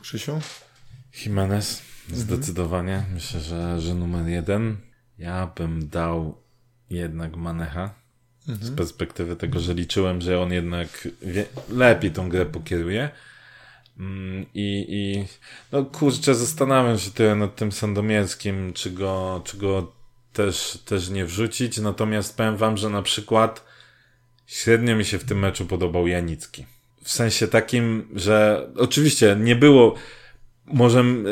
Krzysiu? Jimenez, zdecydowanie. Myślę, że, że numer jeden. Ja bym dał jednak Manecha. Z perspektywy tego, że liczyłem, że on jednak wie, lepiej tą grę pokieruje. Mm, I, I no kurczę, zastanawiam się trochę nad tym Sandomierskim, czy go, czy go też, też nie wrzucić. Natomiast powiem wam, że na przykład średnio mi się w tym meczu podobał Janicki. W sensie takim, że oczywiście nie było, może on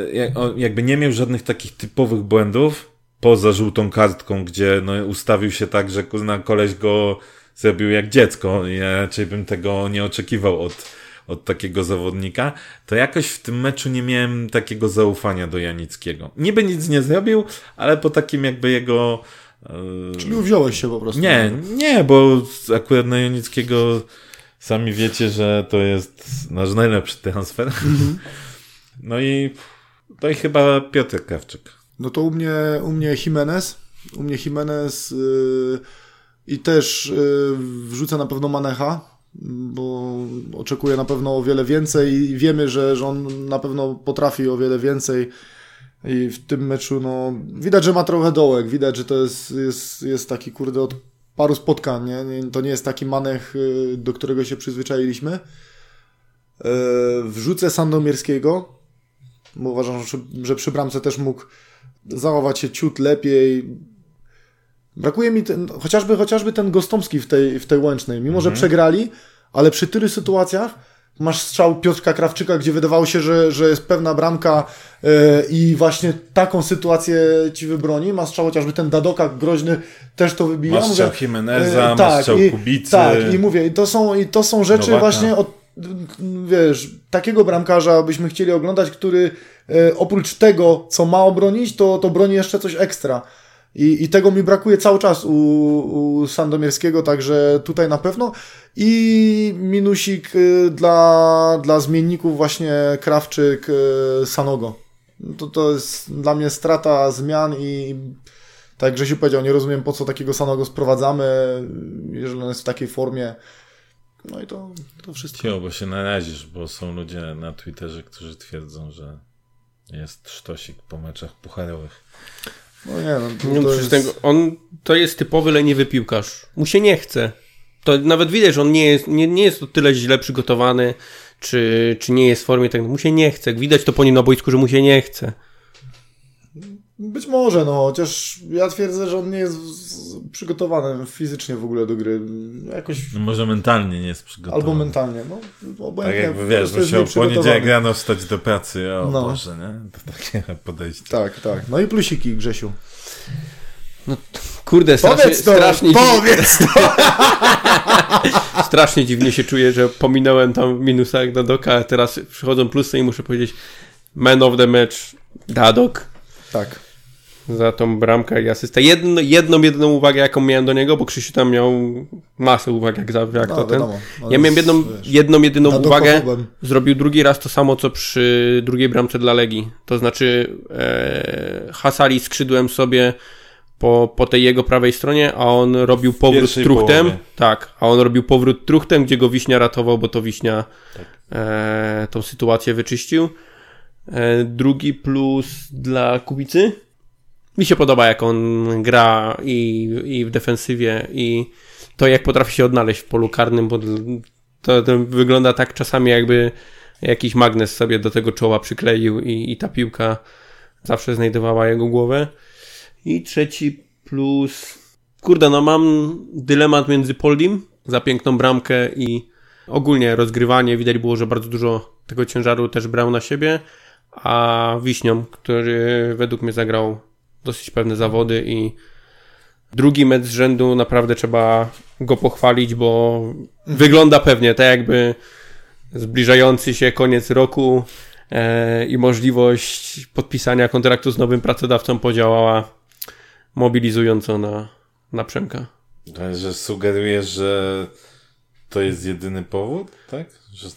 jakby nie miał żadnych takich typowych błędów, poza żółtą kartką, gdzie no, ustawił się tak, że kurna, koleś go zrobił jak dziecko. Ja raczej bym tego nie oczekiwał od, od takiego zawodnika. To jakoś w tym meczu nie miałem takiego zaufania do Janickiego. Niby nic nie zrobił, ale po takim jakby jego... e, Czyli uwziąłeś się po prostu. nie, nie, bo akurat na Jonickiego sami wiecie, że to jest nasz najlepszy transfer. No i to i chyba Piotr Krawczyk. No to u mnie, u mnie Jimenez. U mnie Jimenez yy, i też yy, wrzucę na pewno Manecha, bo oczekuję na pewno o wiele więcej i wiemy, że, że on na pewno potrafi o wiele więcej. I w tym meczu, no, widać, że ma trochę dołek, widać, że to jest, jest, jest taki, kurde, od paru spotkań, nie? To nie jest taki manech, y, do którego się przyzwyczailiśmy. Yy, Wrzucę Sandomierskiego, bo uważam, że, że przy bramce też mógł zachować się ciut lepiej. Brakuje mi ten, chociażby, chociażby ten Gostomski w tej, w tej łącznej. Mimo, że przegrali, ale przy tylu sytuacjach masz strzał Piotrka Krawczyka, gdzie wydawało się, że, że jest pewna bramka e, i właśnie taką sytuację ci wybroni. Ma strzał chociażby ten Dadoka groźny też to wybija. Masz strzał Jimeneza, e, masz strzał i, Kubicy. Tak, i mówię, i to są, i to są rzeczy Nowaka. właśnie od, wiesz, takiego bramkarza byśmy chcieli oglądać, który e, oprócz tego, co ma obronić, to, to broni jeszcze coś ekstra. I, I tego mi brakuje cały czas u, u Sandomierskiego, także tutaj na pewno. I minusik y, dla, dla zmienników właśnie Krawczyk, y, Sanogo. To, to jest dla mnie strata zmian i tak jak Grzesiu powiedział, nie rozumiem po co takiego Sanogo sprowadzamy, jeżeli on jest w takiej formie. No i to, to wszystko. Cio, bo się narazisz, bo są ludzie na Twitterze, którzy twierdzą, że jest sztosik po meczach pucharowych. No nie, no, to, No, to jest... tego, on to jest typowy leniwy piłkarz. Mu się nie chce. To nawet widać, że on nie jest, nie, nie jest o tyle źle przygotowany, czy, czy nie jest w formie, tak mu się nie chce. Widać to po nim na boisku, że mu się nie chce. Być może, no, chociaż ja twierdzę, że on nie jest przygotowany fizycznie w ogóle do gry. Jakoś... No może mentalnie nie jest przygotowany. Albo mentalnie, no. Tak jakby wiesz, musiał w poniedziałek rano wstać do pracy, o no. Boże, nie? To takie podejście. Tak, tak. No i plusiki, Grzesiu. No, kurde, strasznie, powiedz to, strasznie, powiedz dziwnie, to. strasznie dziwnie się czuję, że pominąłem tam minusa jak Dadoka, a teraz przychodzą plusy i muszę powiedzieć man of the match Dadok. Tak. Za tą bramkę i asystę. Jedno, jedną, jedną uwagę, jaką miałem do niego, bo Krzysiu tam miał masę uwag, jak, jak no, to ten. No, ja miałem jedną, wiesz, jedną jedyną uwagę. Zrobił drugi raz to samo, co przy drugiej bramce dla Legii. To znaczy e, Hasali skrzydłem sobie po, po tej jego prawej stronie, a on robił powrót truchtem. Połowie. Tak, a on robił powrót truchtem, gdzie go Wiśnia ratował, bo to Wiśnia tak. e, tą sytuację wyczyścił. E, drugi plus dla Kubicy. Mi się podoba, jak on gra i, i w defensywie, i to, jak potrafi się odnaleźć w polu karnym, bo to, to wygląda tak czasami, jakby jakiś magnes sobie do tego czoła przykleił i, i ta piłka zawsze znajdowała jego głowę. I trzeci plus. Kurde, no mam dylemat między Poldim za piękną bramkę i ogólnie rozgrywanie. Widać było, że bardzo dużo tego ciężaru też brał na siebie. A Wiśnią, który według mnie zagrał dosyć pewne zawody i drugi mecz z rzędu naprawdę trzeba go pochwalić, bo wygląda pewnie tak jakby zbliżający się koniec roku e, i możliwość podpisania kontraktu z nowym pracodawcą podziałała mobilizująco na, na Przemka. Że sugerujesz, że to jest jedyny powód, tak? Że,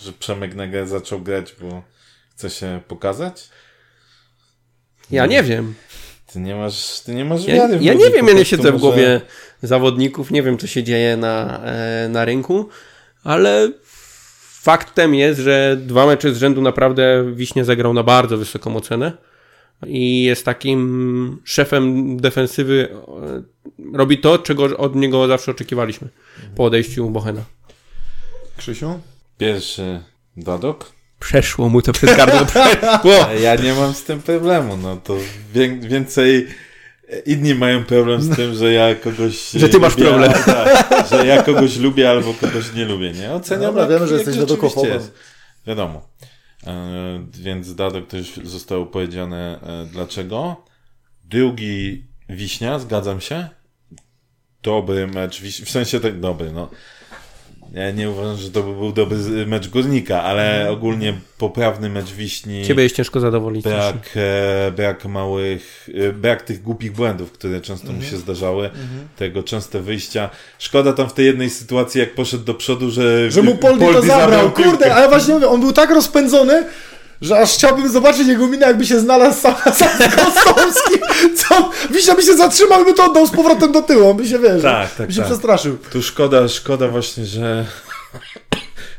że Przemek nagle zaczął grać, bo chce się pokazać? Ja nie wiem. Ty nie masz, ty nie masz ja, wiary. Ja nie wiem, ja nie siedzę w głowie zawodników, nie wiem, co się dzieje na, e, na rynku, ale faktem jest, że dwa mecze z rzędu naprawdę Wiśnie zagrał na bardzo wysoką ocenę i jest takim szefem defensywy. Robi to, czego od niego zawsze oczekiwaliśmy po odejściu Bochena. Krzysiu? Pierwszy Dadok. Przeszło mu to przez gardło. ja nie mam z tym problemu. No to więcej inni mają problem z tym, że ja kogoś. Że ty masz lubię, problem. Tak, że ja kogoś lubię albo kogoś nie lubię. Nie oceniam. No, wiemy, że jesteś Dadokofobem. Wiadomo. E, więc Dadok to już zostało powiedziane e, dlaczego. Drugi Wiśnia, zgadzam się. Dobry mecz, w sensie tak dobry, no. Ja nie uważam, że to by był dobry mecz Górnika, ale mhm. ogólnie poprawny mecz Wiśni. Ciebie jest ciężko zadowolić. Brak, e, brak małych, e, brak tych głupich błędów, które często mm -hmm. mi się mhm. zdarzały. Mm -hmm. Tego częste wyjścia. Szkoda tam w tej jednej sytuacji, jak poszedł do przodu, że... Że mu Poldi, Poldi to zabrał. zabrał Kurde, ale właśnie mówię, on był tak rozpędzony, że aż chciałbym zobaczyć jego minę, jakby się znalazł sam, sam z Kostowskim, co Wiśnia by się zatrzymał by to oddał z powrotem do tyłu, by się, wiesz, tak, tak, by się tak. przestraszył. Tu szkoda, szkoda właśnie, że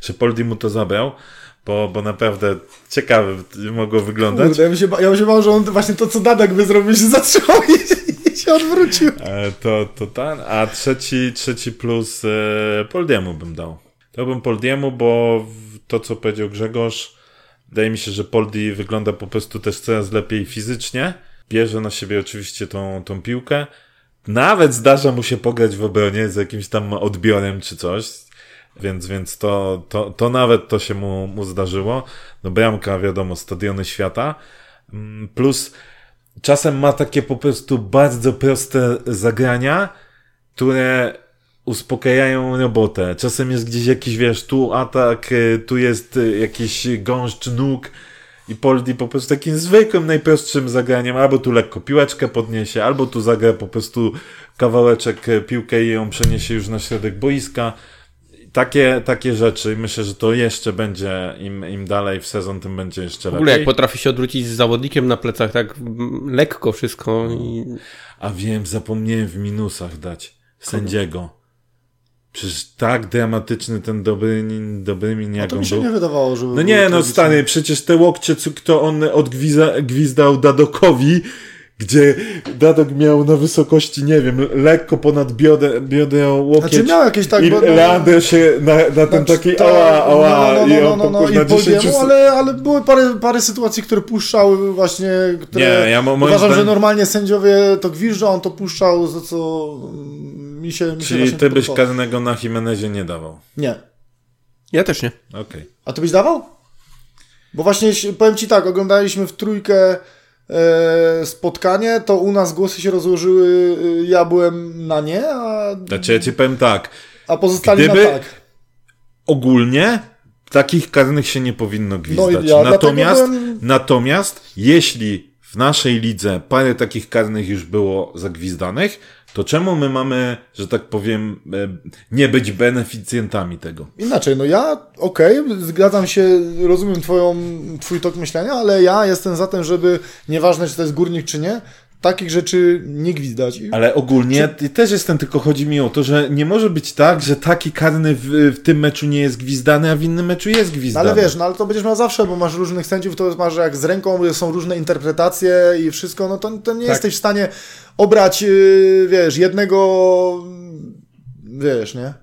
że Poldi mu to zabrał, bo, bo naprawdę ciekawe mogło wyglądać. Kurde, ja bym się, ja bym się bał, że on właśnie to, co Dadek by zrobił, się zatrzymał i, i się odwrócił. E, to, to ten, a trzeci, trzeci plus e, Poldiemu bym dał. To bym Poldiemu, bo to, co powiedział Grzegorz, Wydaje mi się, że Poldi wygląda po prostu też coraz lepiej fizycznie. Bierze na siebie oczywiście tą, tą piłkę. Nawet zdarza mu się pograć w obronie z jakimś tam odbiorem czy coś. Więc, więc to, to, to nawet to się mu, mu zdarzyło. No bramka, wiadomo, stadiony świata. Mm, plus czasem ma takie po prostu bardzo proste zagrania, które uspokajają robotę. Czasem jest gdzieś jakiś, wiesz, tu atak, e, tu jest e, jakiś gąszcz nóg i Poldi po prostu takim zwykłym, najprostszym zagraniem, albo tu lekko piłeczkę podniesie, albo tu zagra po prostu kawałeczek e, piłkę i ją przeniesie już na środek boiska. Takie, takie rzeczy. Myślę, że to jeszcze będzie, im, im dalej w sezon, tym będzie jeszcze lepiej. W ogóle jak potrafi się odwrócić z zawodnikiem na plecach, tak lekko wszystko. I... A wiem, zapomniałem w minusach dać sędziego. Przecież tak dramatyczny ten dobry, dobrymi niejako no to mi się był. nie wydawało, że... No nie, no stary, przecież te łokcie, co kto on odgwizdał Dadokowi, gdzie Dadok miał na wysokości, nie wiem, lekko ponad biodę, biodę łokieć. Znaczy miał jakieś tak, I bo- no- Leander się na, na ten Znaczy, taki to- ała, ała no, no, i no, on no, no, po- i na 10 Poldiemu, ale, ale były parę, parę sytuacji, które puszczały właśnie, które Nie, ja mo- uważam, że zdaniem- normalnie sędziowie to gwiżdżą, on to puszczał, za co mm, mi się, mi się Czyli właśnie ty byś podobało. karnego na Jimenezie nie dawał. Nie. Ja też nie. Okej. A ty byś dawał? Bo właśnie się- powiem ci tak, oglądaliśmy w trójkę spotkanie, to u nas głosy się rozłożyły, e, ja byłem na nie, a, Znaczy ja ci powiem tak, a pozostali Gdyby- na tak. ogólnie takich karnych się nie powinno gwizdać. No ja natomiast, byłem- natomiast jeśli w naszej lidze parę takich karnych już było zagwizdanych, to czemu my mamy, że tak powiem, e, nie być beneficjentami tego? Inaczej, no ja, okej, zgadzam się, rozumiem twoją, twój tok myślenia, ale ja jestem za tym, żeby, nieważne czy to jest górnik czy nie, takich rzeczy nie gwizdać. Ale ogólnie ty też jestem, tylko chodzi mi o to, że nie może być tak, że taki karny w, w tym meczu nie jest gwizdany, a w innym meczu jest No gwizdany. ale wiesz, no ale to będziesz miał zawsze, bo masz różnych sędziów, to masz jak z ręką, są różne interpretacje i wszystko, no to, to nie Tak. jesteś w stanie obrać, yy, wiesz, jednego, wiesz, nie?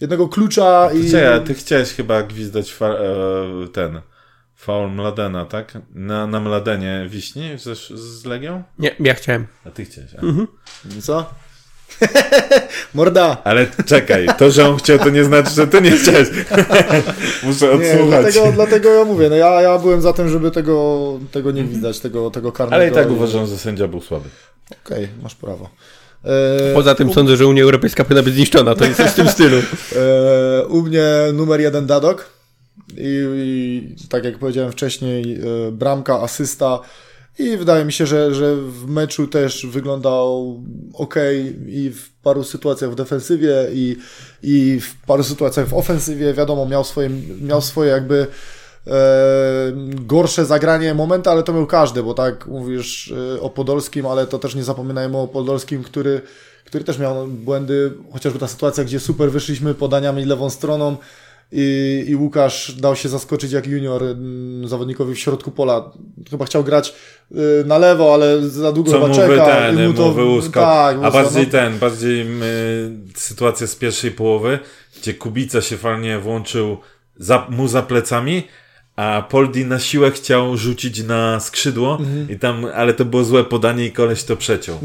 Jednego klucza i... Czekaj, ty chciałeś chyba gwizdać e, ten faul Mladena, tak? Na, na Mladenie Wiśni z, z Legią? Nie, ja chciałem. A ty chciałeś. A. Co? Morda! Ale czekaj, to, że on chciał, to nie znaczy, że ty nie chciałeś. Muszę Nie, odsłuchać. dlatego, dlatego ja mówię, no ja, ja byłem za tym, żeby tego, tego nie gwizdać, tego, tego karnego. Ale i tak uważam, że sędzia był słaby. Okej, masz prawo. E, Poza tym u, sądzę, że Unia Europejska powinna być zniszczona. To jest coś w tym stylu. e, u mnie numer jeden Dadok i, i tak jak powiedziałem wcześniej, e, bramka, asysta. I wydaje mi się, że, że w meczu też wyglądał ok i w paru sytuacjach w defensywie i, i w paru sytuacjach w ofensywie. Wiadomo, miał swoje, miał swoje jakby e, gorsze zagranie momenty, ale to miał każdy, bo tak mówisz e, o Podolskim, ale to też nie zapominajmy o Podolskim, który, który też miał błędy, chociażby ta sytuacja, gdzie super wyszliśmy podaniami lewą stroną i, i Łukasz dał się zaskoczyć jak junior mm, zawodnikowi w środku pola. Chyba chciał grać y, na lewo, ale za długo Co chyba czeka. ten, i mu to wyłuskał. Tak, A bardziej no. ten, bardziej y, sytuacja z pierwszej połowy, gdzie Kubica się fajnie włączył za, mu za plecami, a Poldi na siłę chciał rzucić na skrzydło Mhm. i tam, ale to było złe podanie i koleś to przeciął.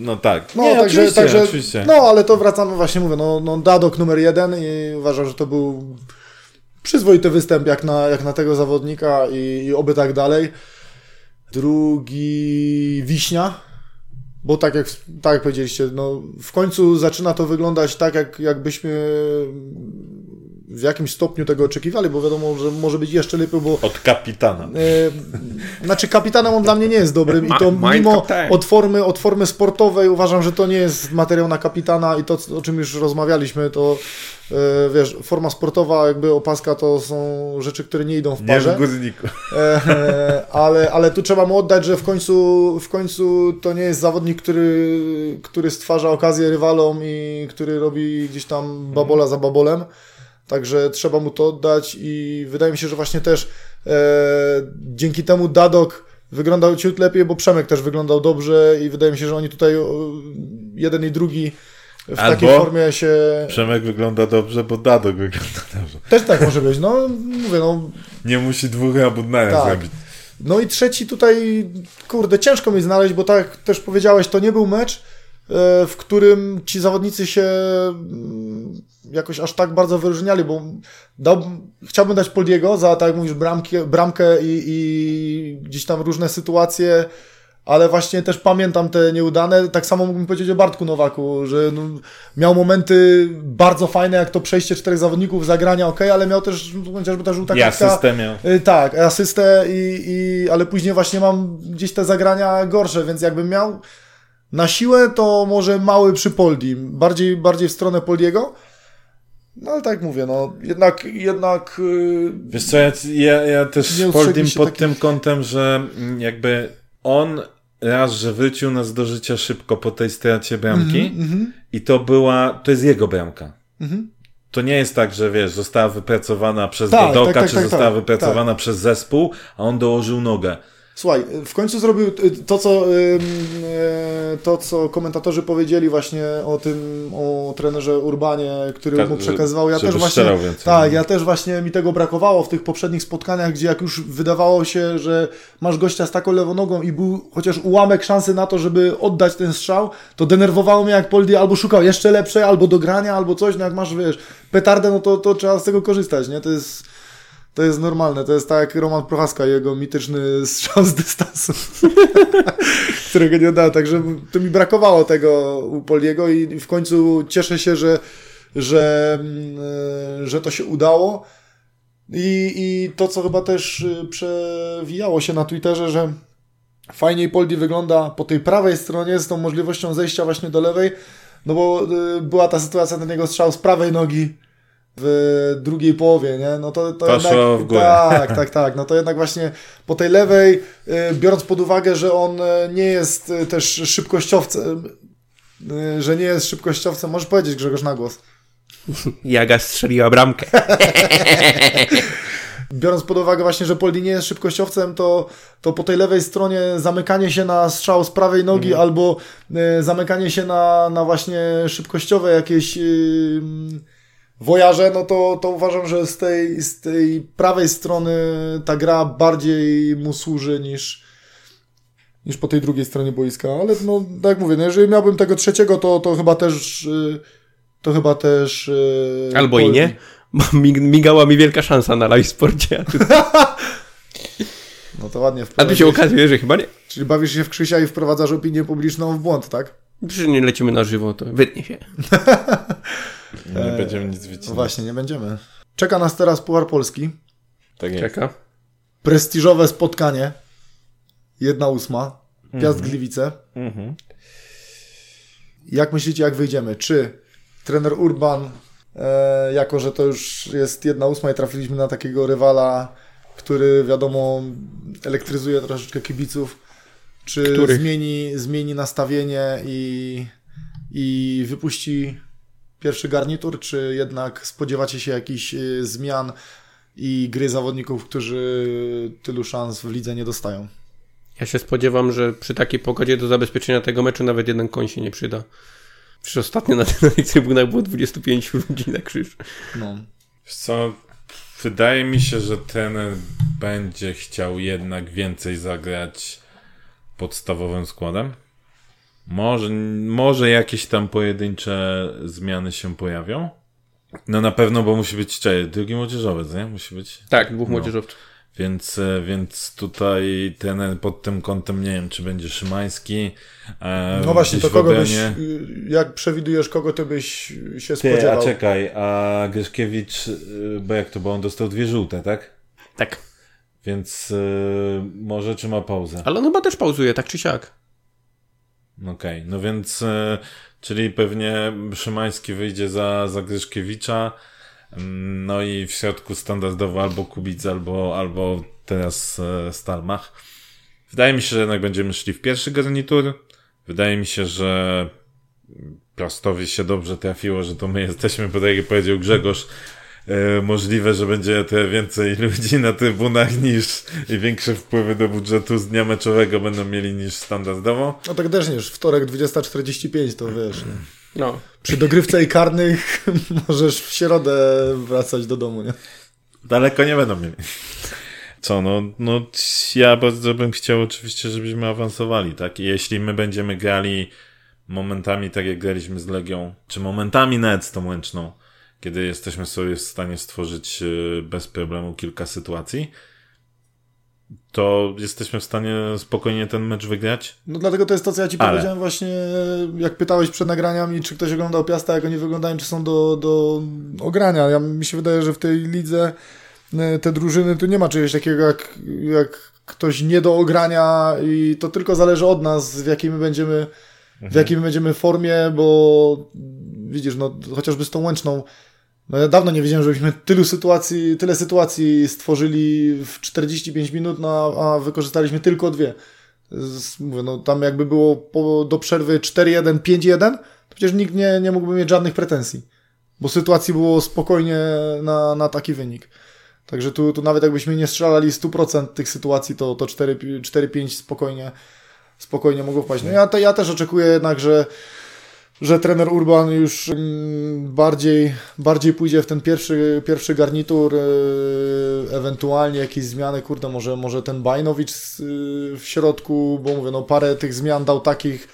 No tak. No, Nie, także, oczywiście, także, oczywiście. no, ale to wracamy, właśnie mówię, no, no Dadok numer jeden i uważam, że to był przyzwoity występ jak na, jak na tego zawodnika i, i oby tak dalej. Drugi Wiśnia, bo tak jak, tak jak powiedzieliście, no, w końcu zaczyna to wyglądać tak, jak, jakbyśmy w jakimś stopniu tego oczekiwali, bo wiadomo, że może być jeszcze lepiej, bo Od kapitana. E, znaczy kapitanem on dla mnie nie jest dobrym i to mimo captain. od formy, od formy sportowej uważam, że to nie jest materiał na kapitana i to, o czym już rozmawialiśmy, to e, wiesz, forma sportowa, jakby opaska to są rzeczy, które nie idą w Nie parze. w górniku. E, ale, ale tu trzeba mu oddać, że w końcu, w końcu to nie jest zawodnik, który, który stwarza okazję rywalom i który robi gdzieś tam babola za babolem. Także trzeba mu to oddać i wydaje mi się, że właśnie też e, dzięki temu Dadok wyglądał ciut lepiej, bo Przemek też wyglądał dobrze i wydaje mi się, że oni tutaj jeden i drugi w Albo- takiej formie się... Przemek wygląda dobrze, bo Dadok wygląda dobrze. Też tak może być, no mówię, no Nie musi dwóch abut naraz Tak. zrobić. No i trzeci tutaj, kurde, ciężko mi znaleźć, bo tak też powiedziałeś, to nie był mecz, w którym ci zawodnicy się mm, jakoś aż tak bardzo wyróżniali, bo dał, chciałbym dać Poliego za, tak jak mówisz, bramki, bramkę i, i gdzieś tam różne sytuacje, ale właśnie też pamiętam te nieudane. Tak samo mógłbym powiedzieć o Bartku Nowaku, że no, miał momenty bardzo fajne, jak to przejście czterech zawodników, zagrania ok, ale miał też chociażby ta żółta I kartka. asystę miał. Y, Tak, asystę, i, i, ale później właśnie mam gdzieś te zagrania gorsze, więc jakbym miał na siłę, to może mały przy Poldi, bardziej, bardziej w stronę Poldiego. No ale tak mówię, no jednak, jednak yy, Wiesz co, ja, ja, ja też Poldim pod tym kątem, że mm, jakby on raz, że wrócił nas do życia szybko po tej stracie bramki Mhm, i to była, to jest jego bramka. mhm. To nie jest tak, że wiesz, została wypracowana przez Tak, Dodoka, tak, tak, czy tak, została tak, wypracowana przez zespół, a on dołożył nogę. Słuchaj, w końcu zrobił to, co, y, to, co komentatorzy powiedzieli właśnie o tym, o trenerze Urbanie, który Tak, mu przekazywał. Ja też właśnie, tak, ja też właśnie mi tego brakowało w tych poprzednich spotkaniach, gdzie jak już wydawało się, że masz gościa z taką lewą nogą i był chociaż ułamek szansy na to, żeby oddać ten strzał, to denerwowało mnie jak Poldi albo szukał jeszcze lepszej, albo do grania, albo coś, no jak masz, wiesz, petardę, no to, to trzeba z tego korzystać, nie? To jest... To jest normalne, to jest tak jak Roman Prochaska, jego mityczny strzał z dystansu, którego nie da, także to mi brakowało tego u Poliego i w końcu cieszę się, że, że, mm, że to się udało. I, i to, co chyba też y, przewijało się na Twitterze, że fajniej Poldi wygląda po tej prawej stronie z tą możliwością zejścia właśnie do lewej, no bo y, była ta sytuacja, ten jego strzał z prawej nogi w drugiej połowie, nie? No to, to Poszło jednak, w górę. Tak, tak, tak. No to jednak właśnie po tej lewej, y, biorąc pod uwagę, że on y, nie jest y, też szybkościowcem, że nie jest szybkościowcem, możesz powiedzieć Grzegorz na głos. Jaga strzeliła bramkę. Biorąc pod uwagę właśnie, że Poldi nie jest szybkościowcem, to, to po tej lewej stronie zamykanie się na strzał z prawej nogi Mhm. albo y, zamykanie się na, na właśnie szybkościowe jakieś y, wojarze, no to, to uważam, że z tej, z tej prawej strony ta gra bardziej mu służy niż, niż po tej drugiej stronie boiska. Ale no, tak jak mówię, no, jeżeli miałbym tego trzeciego, to, to chyba też y, to chyba też y, Albo i Poldi. nie, bo migała mi wielka szansa na live sporcie. No to ładnie a tu się okazuje, że chyba nie. Czyli bawisz się w Krzysia i wprowadzasz opinię publiczną w błąd, tak? Przecież nie lecimy na żywo, to wytnie się. Nie będziemy nic No wycinać. właśnie, nie będziemy. Czeka nas teraz Puchar Polski. Tak jest. Czeka. Prestiżowe spotkanie. Jedna ósma. Piast Gliwice. Mhm. Jak myślicie, jak wyjdziemy? Czy trener Urban, e, jako że to już jest jedna ósma i trafiliśmy na takiego rywala, który wiadomo elektryzuje troszeczkę kibiców, czy Których? zmieni, zmieni nastawienie i, i wypuści pierwszy garnitur, czy jednak spodziewacie się jakichś y, zmian i gry zawodników, którzy tylu szans w lidze nie dostają? Ja się spodziewam, że przy takiej pogodzie do zabezpieczenia tego meczu nawet jeden koń się nie przyda. Przecież ostatnio na, na tych trybunach było 25 ludzi na krzyż. No. Wiesz co, wydaje mi się, że ten będzie chciał jednak więcej zagrać podstawowym składem. Może, może jakieś tam pojedyncze zmiany się pojawią. No na pewno, bo musi być czekaj, drugi młodzieżowiec, nie? Musi być. Tak, dwóch No. młodzieżowców. Więc, e, więc tutaj ten pod tym kątem nie wiem, czy będzie Szymański. E, No właśnie, to kogo byś, y, jak przewidujesz, kogo ty byś się Ty, spodziewał? a czekaj, a Gryszkiewicz, y, bo jak to, bo on dostał dwie żółte, tak? Tak. Więc y, może czy ma pauzę? Ale on chyba też pauzuje, tak czy siak. Okej, no więc, y, czyli pewnie Szymański wyjdzie za, za Gryszkiewicza, Mm, no i w środku standardowo albo Kubic, albo, albo teraz e, Stalmach. Wydaje mi się, że jednak będziemy szli w pierwszy garnitur. Wydaje mi się, że Piastowi się dobrze trafiło, że to my jesteśmy, bo tak jak powiedział Grzegorz, e, możliwe, że będzie te więcej ludzi na trybunach niż i większe wpływy do budżetu z dnia meczowego będą mieli niż standardowo. No tak też nie, już wtorek 20.45 to wiesz, nie? No. przy dogrywce i karnych możesz w środę wracać do domu, nie? Daleko nie będą mieli. Co, no, no ja bardzo bym chciał oczywiście, żebyśmy awansowali, tak? I jeśli my będziemy grali momentami tak jak graliśmy z Legią, czy momentami nawet z tą Łęczną, kiedy jesteśmy sobie w stanie stworzyć e, bez problemu kilka sytuacji, to jesteśmy w stanie spokojnie ten mecz wygrać. No dlatego to jest to, co ja ci Ale- powiedziałem właśnie, jak pytałeś przed nagraniami, czy ktoś oglądał Piasta, jak oni wyglądają, czy są do, do ogrania. Ja, mi się wydaje, że w tej lidze e, te drużyny, tu nie ma czegoś takiego jak, jak ktoś nie do ogrania i to tylko zależy od nas, w jakiej my będziemy, w jakiej my będziemy formie, bo widzisz, no chociażby z tą Łęczną, no ja dawno nie wiedziałem, żebyśmy tylu sytuacji, tyle sytuacji stworzyli w 45 minut, no, a wykorzystaliśmy tylko dwie. Mówię, no tam jakby było po, do przerwy 4-1, 5-1, to przecież nikt nie, nie mógłby mieć żadnych pretensji, bo sytuacji było spokojnie na, na taki wynik. Także tu, tu nawet jakbyśmy nie strzelali 100% tych sytuacji, to, to 4-5 spokojnie, spokojnie mogło wpaść. No ja, te, ja też oczekuję jednak, że że trener Urban już mm, bardziej, bardziej pójdzie w ten pierwszy, pierwszy garnitur, e, ewentualnie jakieś zmiany, kurde, może, może ten Bajnowicz w środku, bo mówię, no parę tych zmian dał takich,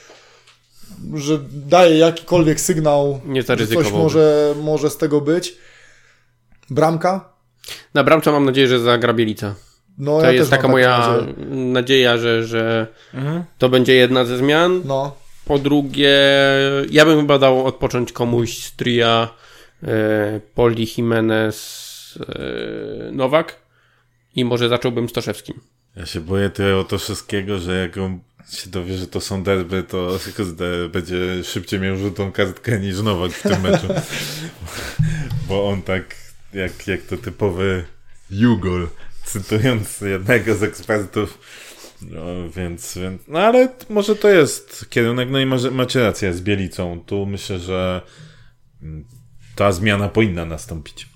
że daje jakikolwiek sygnał, Nie że coś może, może z tego być. Bramka? Na bramce mam nadzieję, że zagra Bielica. No, to ja jest też taka moja nadzieję. nadzieja, że, że Mhm. to będzie jedna ze zmian. No, Po drugie, ja bym chyba dał odpocząć komuś z tria e, Poli, Jimenez, e, Nowak i może zacząłbym Stoszewskim. Ja się boję tyle o to wszystkiego, że jak on się dowie, że to są derby, to będzie szybciej miał żółtą kartkę niż Nowak w tym meczu. Bo on tak, jak, jak to typowy Jugol, cytując jednego z ekspertów, no, więc, no ale może to jest kierunek, no i może, macie rację z Bielicą. Tu myślę, że mm, ta zmiana powinna nastąpić.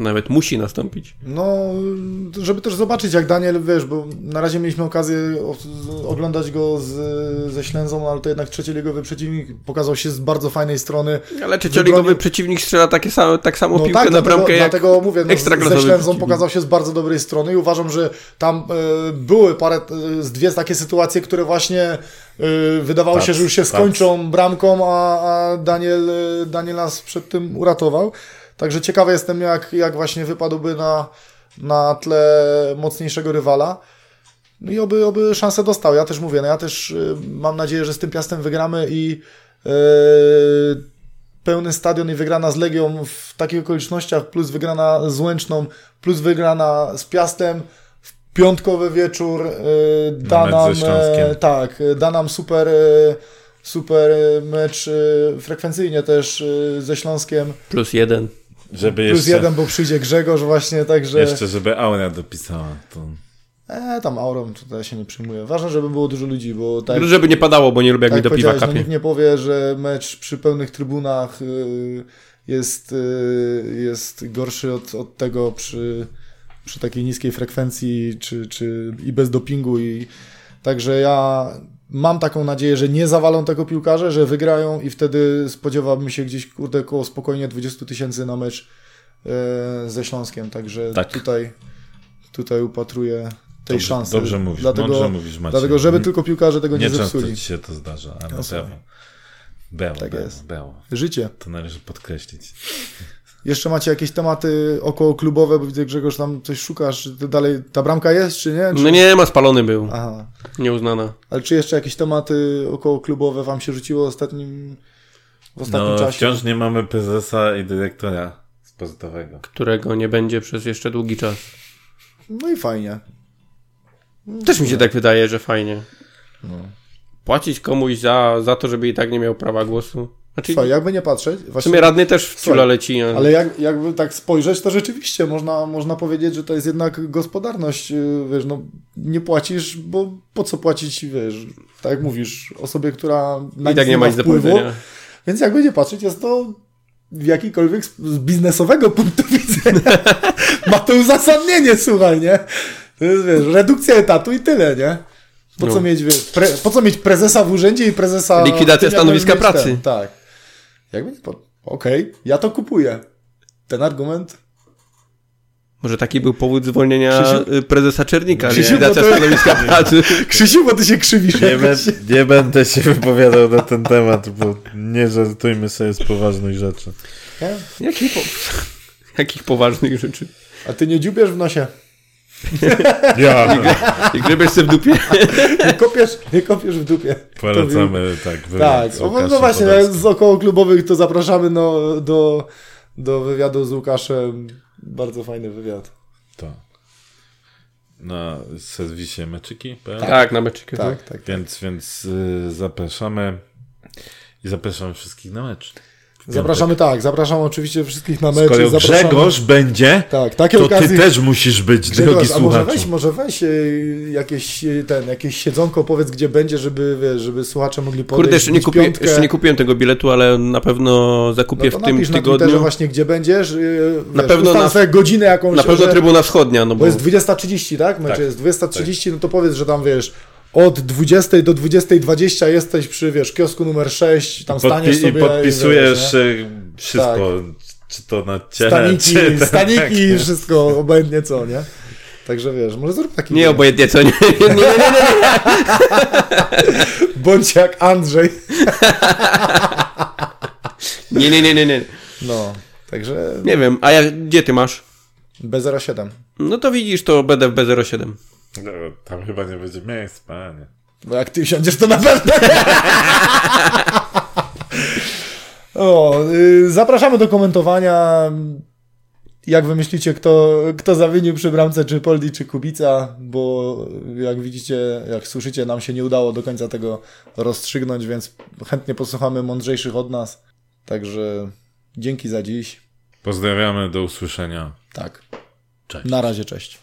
Nawet musi nastąpić. No, żeby też zobaczyć, jak Daniel, wiesz, bo na razie mieliśmy okazję oglądać go z, ze Ślęzą, ale to jednak trzecioligowy przeciwnik pokazał się z bardzo fajnej strony. Ale trzecioligowy Wybronił- przeciwnik strzela takie same, tak samo No piłkę tak, na dlatego, bramkę jak dlatego mówię, no, ze Ślęzą przeciwnik. pokazał się z bardzo dobrej strony i uważam, że tam e, były parę, z dwie takie sytuacje, które właśnie e, wydawało Tak, się, że już się tak. skończą bramką, a, a Daniel, Daniel nas przed tym uratował. Także ciekawy jestem, jak, jak właśnie wypadłby na, na tle mocniejszego rywala. No i oby, oby szansę dostał. Ja też mówię, no ja też y, mam nadzieję, że z tym piastem wygramy i y, pełny stadion i wygrana z Legią w takich okolicznościach, plus wygrana z Łęczną, plus wygrana z Piastem w piątkowy wieczór y, da nam, e, tak, y, da nam super, y, super y, mecz y, frekwencyjnie też y, ze Śląskiem. Plus jeden. Żeby Plus jeszcze, jeden, bo przyjdzie Grzegorz właśnie, także... jeszcze żeby Aura dopisała. To... E, tam aurą tutaj się nie przyjmuje. Ważne, żeby było dużo ludzi, bo tak, Żeby nie padało, bo nie lubię jak mi tak do piwa no, kapie. nikt nie powie, że mecz przy pełnych trybunach y, jest, y, jest gorszy od, od tego przy, przy takiej niskiej frekwencji czy, czy i bez dopingu i także ja mam taką nadzieję, że nie zawalą tego piłkarze, że wygrają i wtedy spodziewałbym się gdzieś kurde koło spokojnie 20 tysięcy na mecz y, ze Śląskiem, także Tak. tutaj tutaj upatruję tej Dobrze, szansy. dobrze mówisz, dlatego, mądrze mówisz, Maciej. dlatego, żeby tylko piłkarze tego nie, Nie często zepsuli. ci się to zdarza, ale No. Brawo, Tak jest. Życie. To należy podkreślić. Jeszcze macie jakieś tematy około klubowe, bo widzę Grzegorz tam coś szukasz, czy dalej ta bramka jest, czy nie? Czy... No nie ma, spalony był. Aha. Nieuznana. Ale czy jeszcze jakieś tematy około klubowe wam się rzuciło w ostatnim, w ostatnim No, czasie? wciąż nie mamy prezesa i dyrektora sportowego. Którego nie będzie przez jeszcze długi czas. No i fajnie. Też mi się tak wydaje, że fajnie. No. Płacić komuś za, za to, żeby i tak nie miał prawa głosu. Znaczy, Słuchaj, jakby nie patrzeć, w właśnie, sumie radny też w ciula leci. Ale... ale jak, jakby tak spojrzeć, to rzeczywiście można, można powiedzieć, że to jest jednak gospodarność, yy, wiesz, no nie płacisz, bo po co płacić, wiesz, tak jak mówisz, osobie, która na I tak nie ma nic do wpływu, powiedzenia. Więc jakby nie patrzeć, jest to w jakikolwiek z biznesowego punktu widzenia ma to uzasadnienie, słuchaj, nie? To jest, wiesz, redukcja etatu i tyle, nie? Po, No. co, mieć, wiesz, pre, po co mieć prezesa w urzędzie i prezesa... Likwidacja w stanowiska pracy. Ten, tak. Jakby Okej, ja to kupuję. Ten argument... Może taki był powód zwolnienia Krzysiu? y, prezesa Czernika. Krzysiu, Likwidacja to- stanowiska pracy. Krzysiu, bo ty się krzywisz. Nie, bę- nie będę się wypowiadał na ten temat, bo nie żartujmy sobie z poważnych rzeczy. Nie? Jakich, po... Jakich poważnych rzeczy? A ty nie dziubiesz w nosie. Ja, I grybiesz sobie w dupie. Nie kopiesz, nie kopiesz w dupie. polecamy tak Tak, wywiad z no, no właśnie, Podolskim. z około klubowych to zapraszamy no, do, do wywiadu z Łukaszem. Bardzo fajny wywiad. To. Na serwisie meczyki. Tak, na meczyku. Tak, tak. Więc, więc y, zapraszamy i zapraszamy wszystkich na mecz. Zapraszamy tak, zapraszamy oczywiście wszystkich na mecz. Skoro zapraszamy... Grzegorz będzie, tak, takie to okazje... ty też musisz być, Grzegorz, drogi a może słuchaczu. weź, może weź e, jakieś, e, ten, jakieś siedzonko, powiedz gdzie będzie, żeby, wiesz, żeby słuchacze mogli podejść, Kurde, jeszcze nie, wbić kupię, piątkę. jeszcze nie kupiłem tego biletu, ale na pewno zakupię no to w tym napisz na tygodniu. Twitterze właśnie gdzie będziesz. e, Na wiesz, pewno ustal na- sobie godzinę jakąś. Na pewno że- Trybuna Wschodnia, no Bo bo jest 20.30, tak? Mecz Tak, jest 20.30, no to powiedz, że tam wiesz, od 20 do 20.20 jesteś przy, wiesz, kiosku numer 6, tam Podpi- staniesz I sobie podpisujesz wiesz, nie? e, wszystko, czy to na ciele, staniki, czy tak. staniki, wszystko, obojętnie co, nie? Także wiesz, może zrób taki nie wiesz, obojętnie co, nie, nie, nie, nie, nie. Bądź jak Andrzej. Nie, nie, nie, nie, nie. No, także Nie wiem, a jak, gdzie ty masz? B07. No to widzisz, to będę w B07. No, Tam chyba nie będzie miejsc, panie. Bo jak ty wsiądziesz, to na pewno. o, y, zapraszamy do komentowania. Jak wy myślicie, kto, kto zawinił przy bramce, czy Poldi, czy Kubica? Bo jak widzicie, jak słyszycie, nam się nie udało do końca tego rozstrzygnąć, więc chętnie posłuchamy mądrzejszych od nas. Także dzięki za dziś. Pozdrawiamy, do usłyszenia. Tak. Cześć. Na razie, cześć.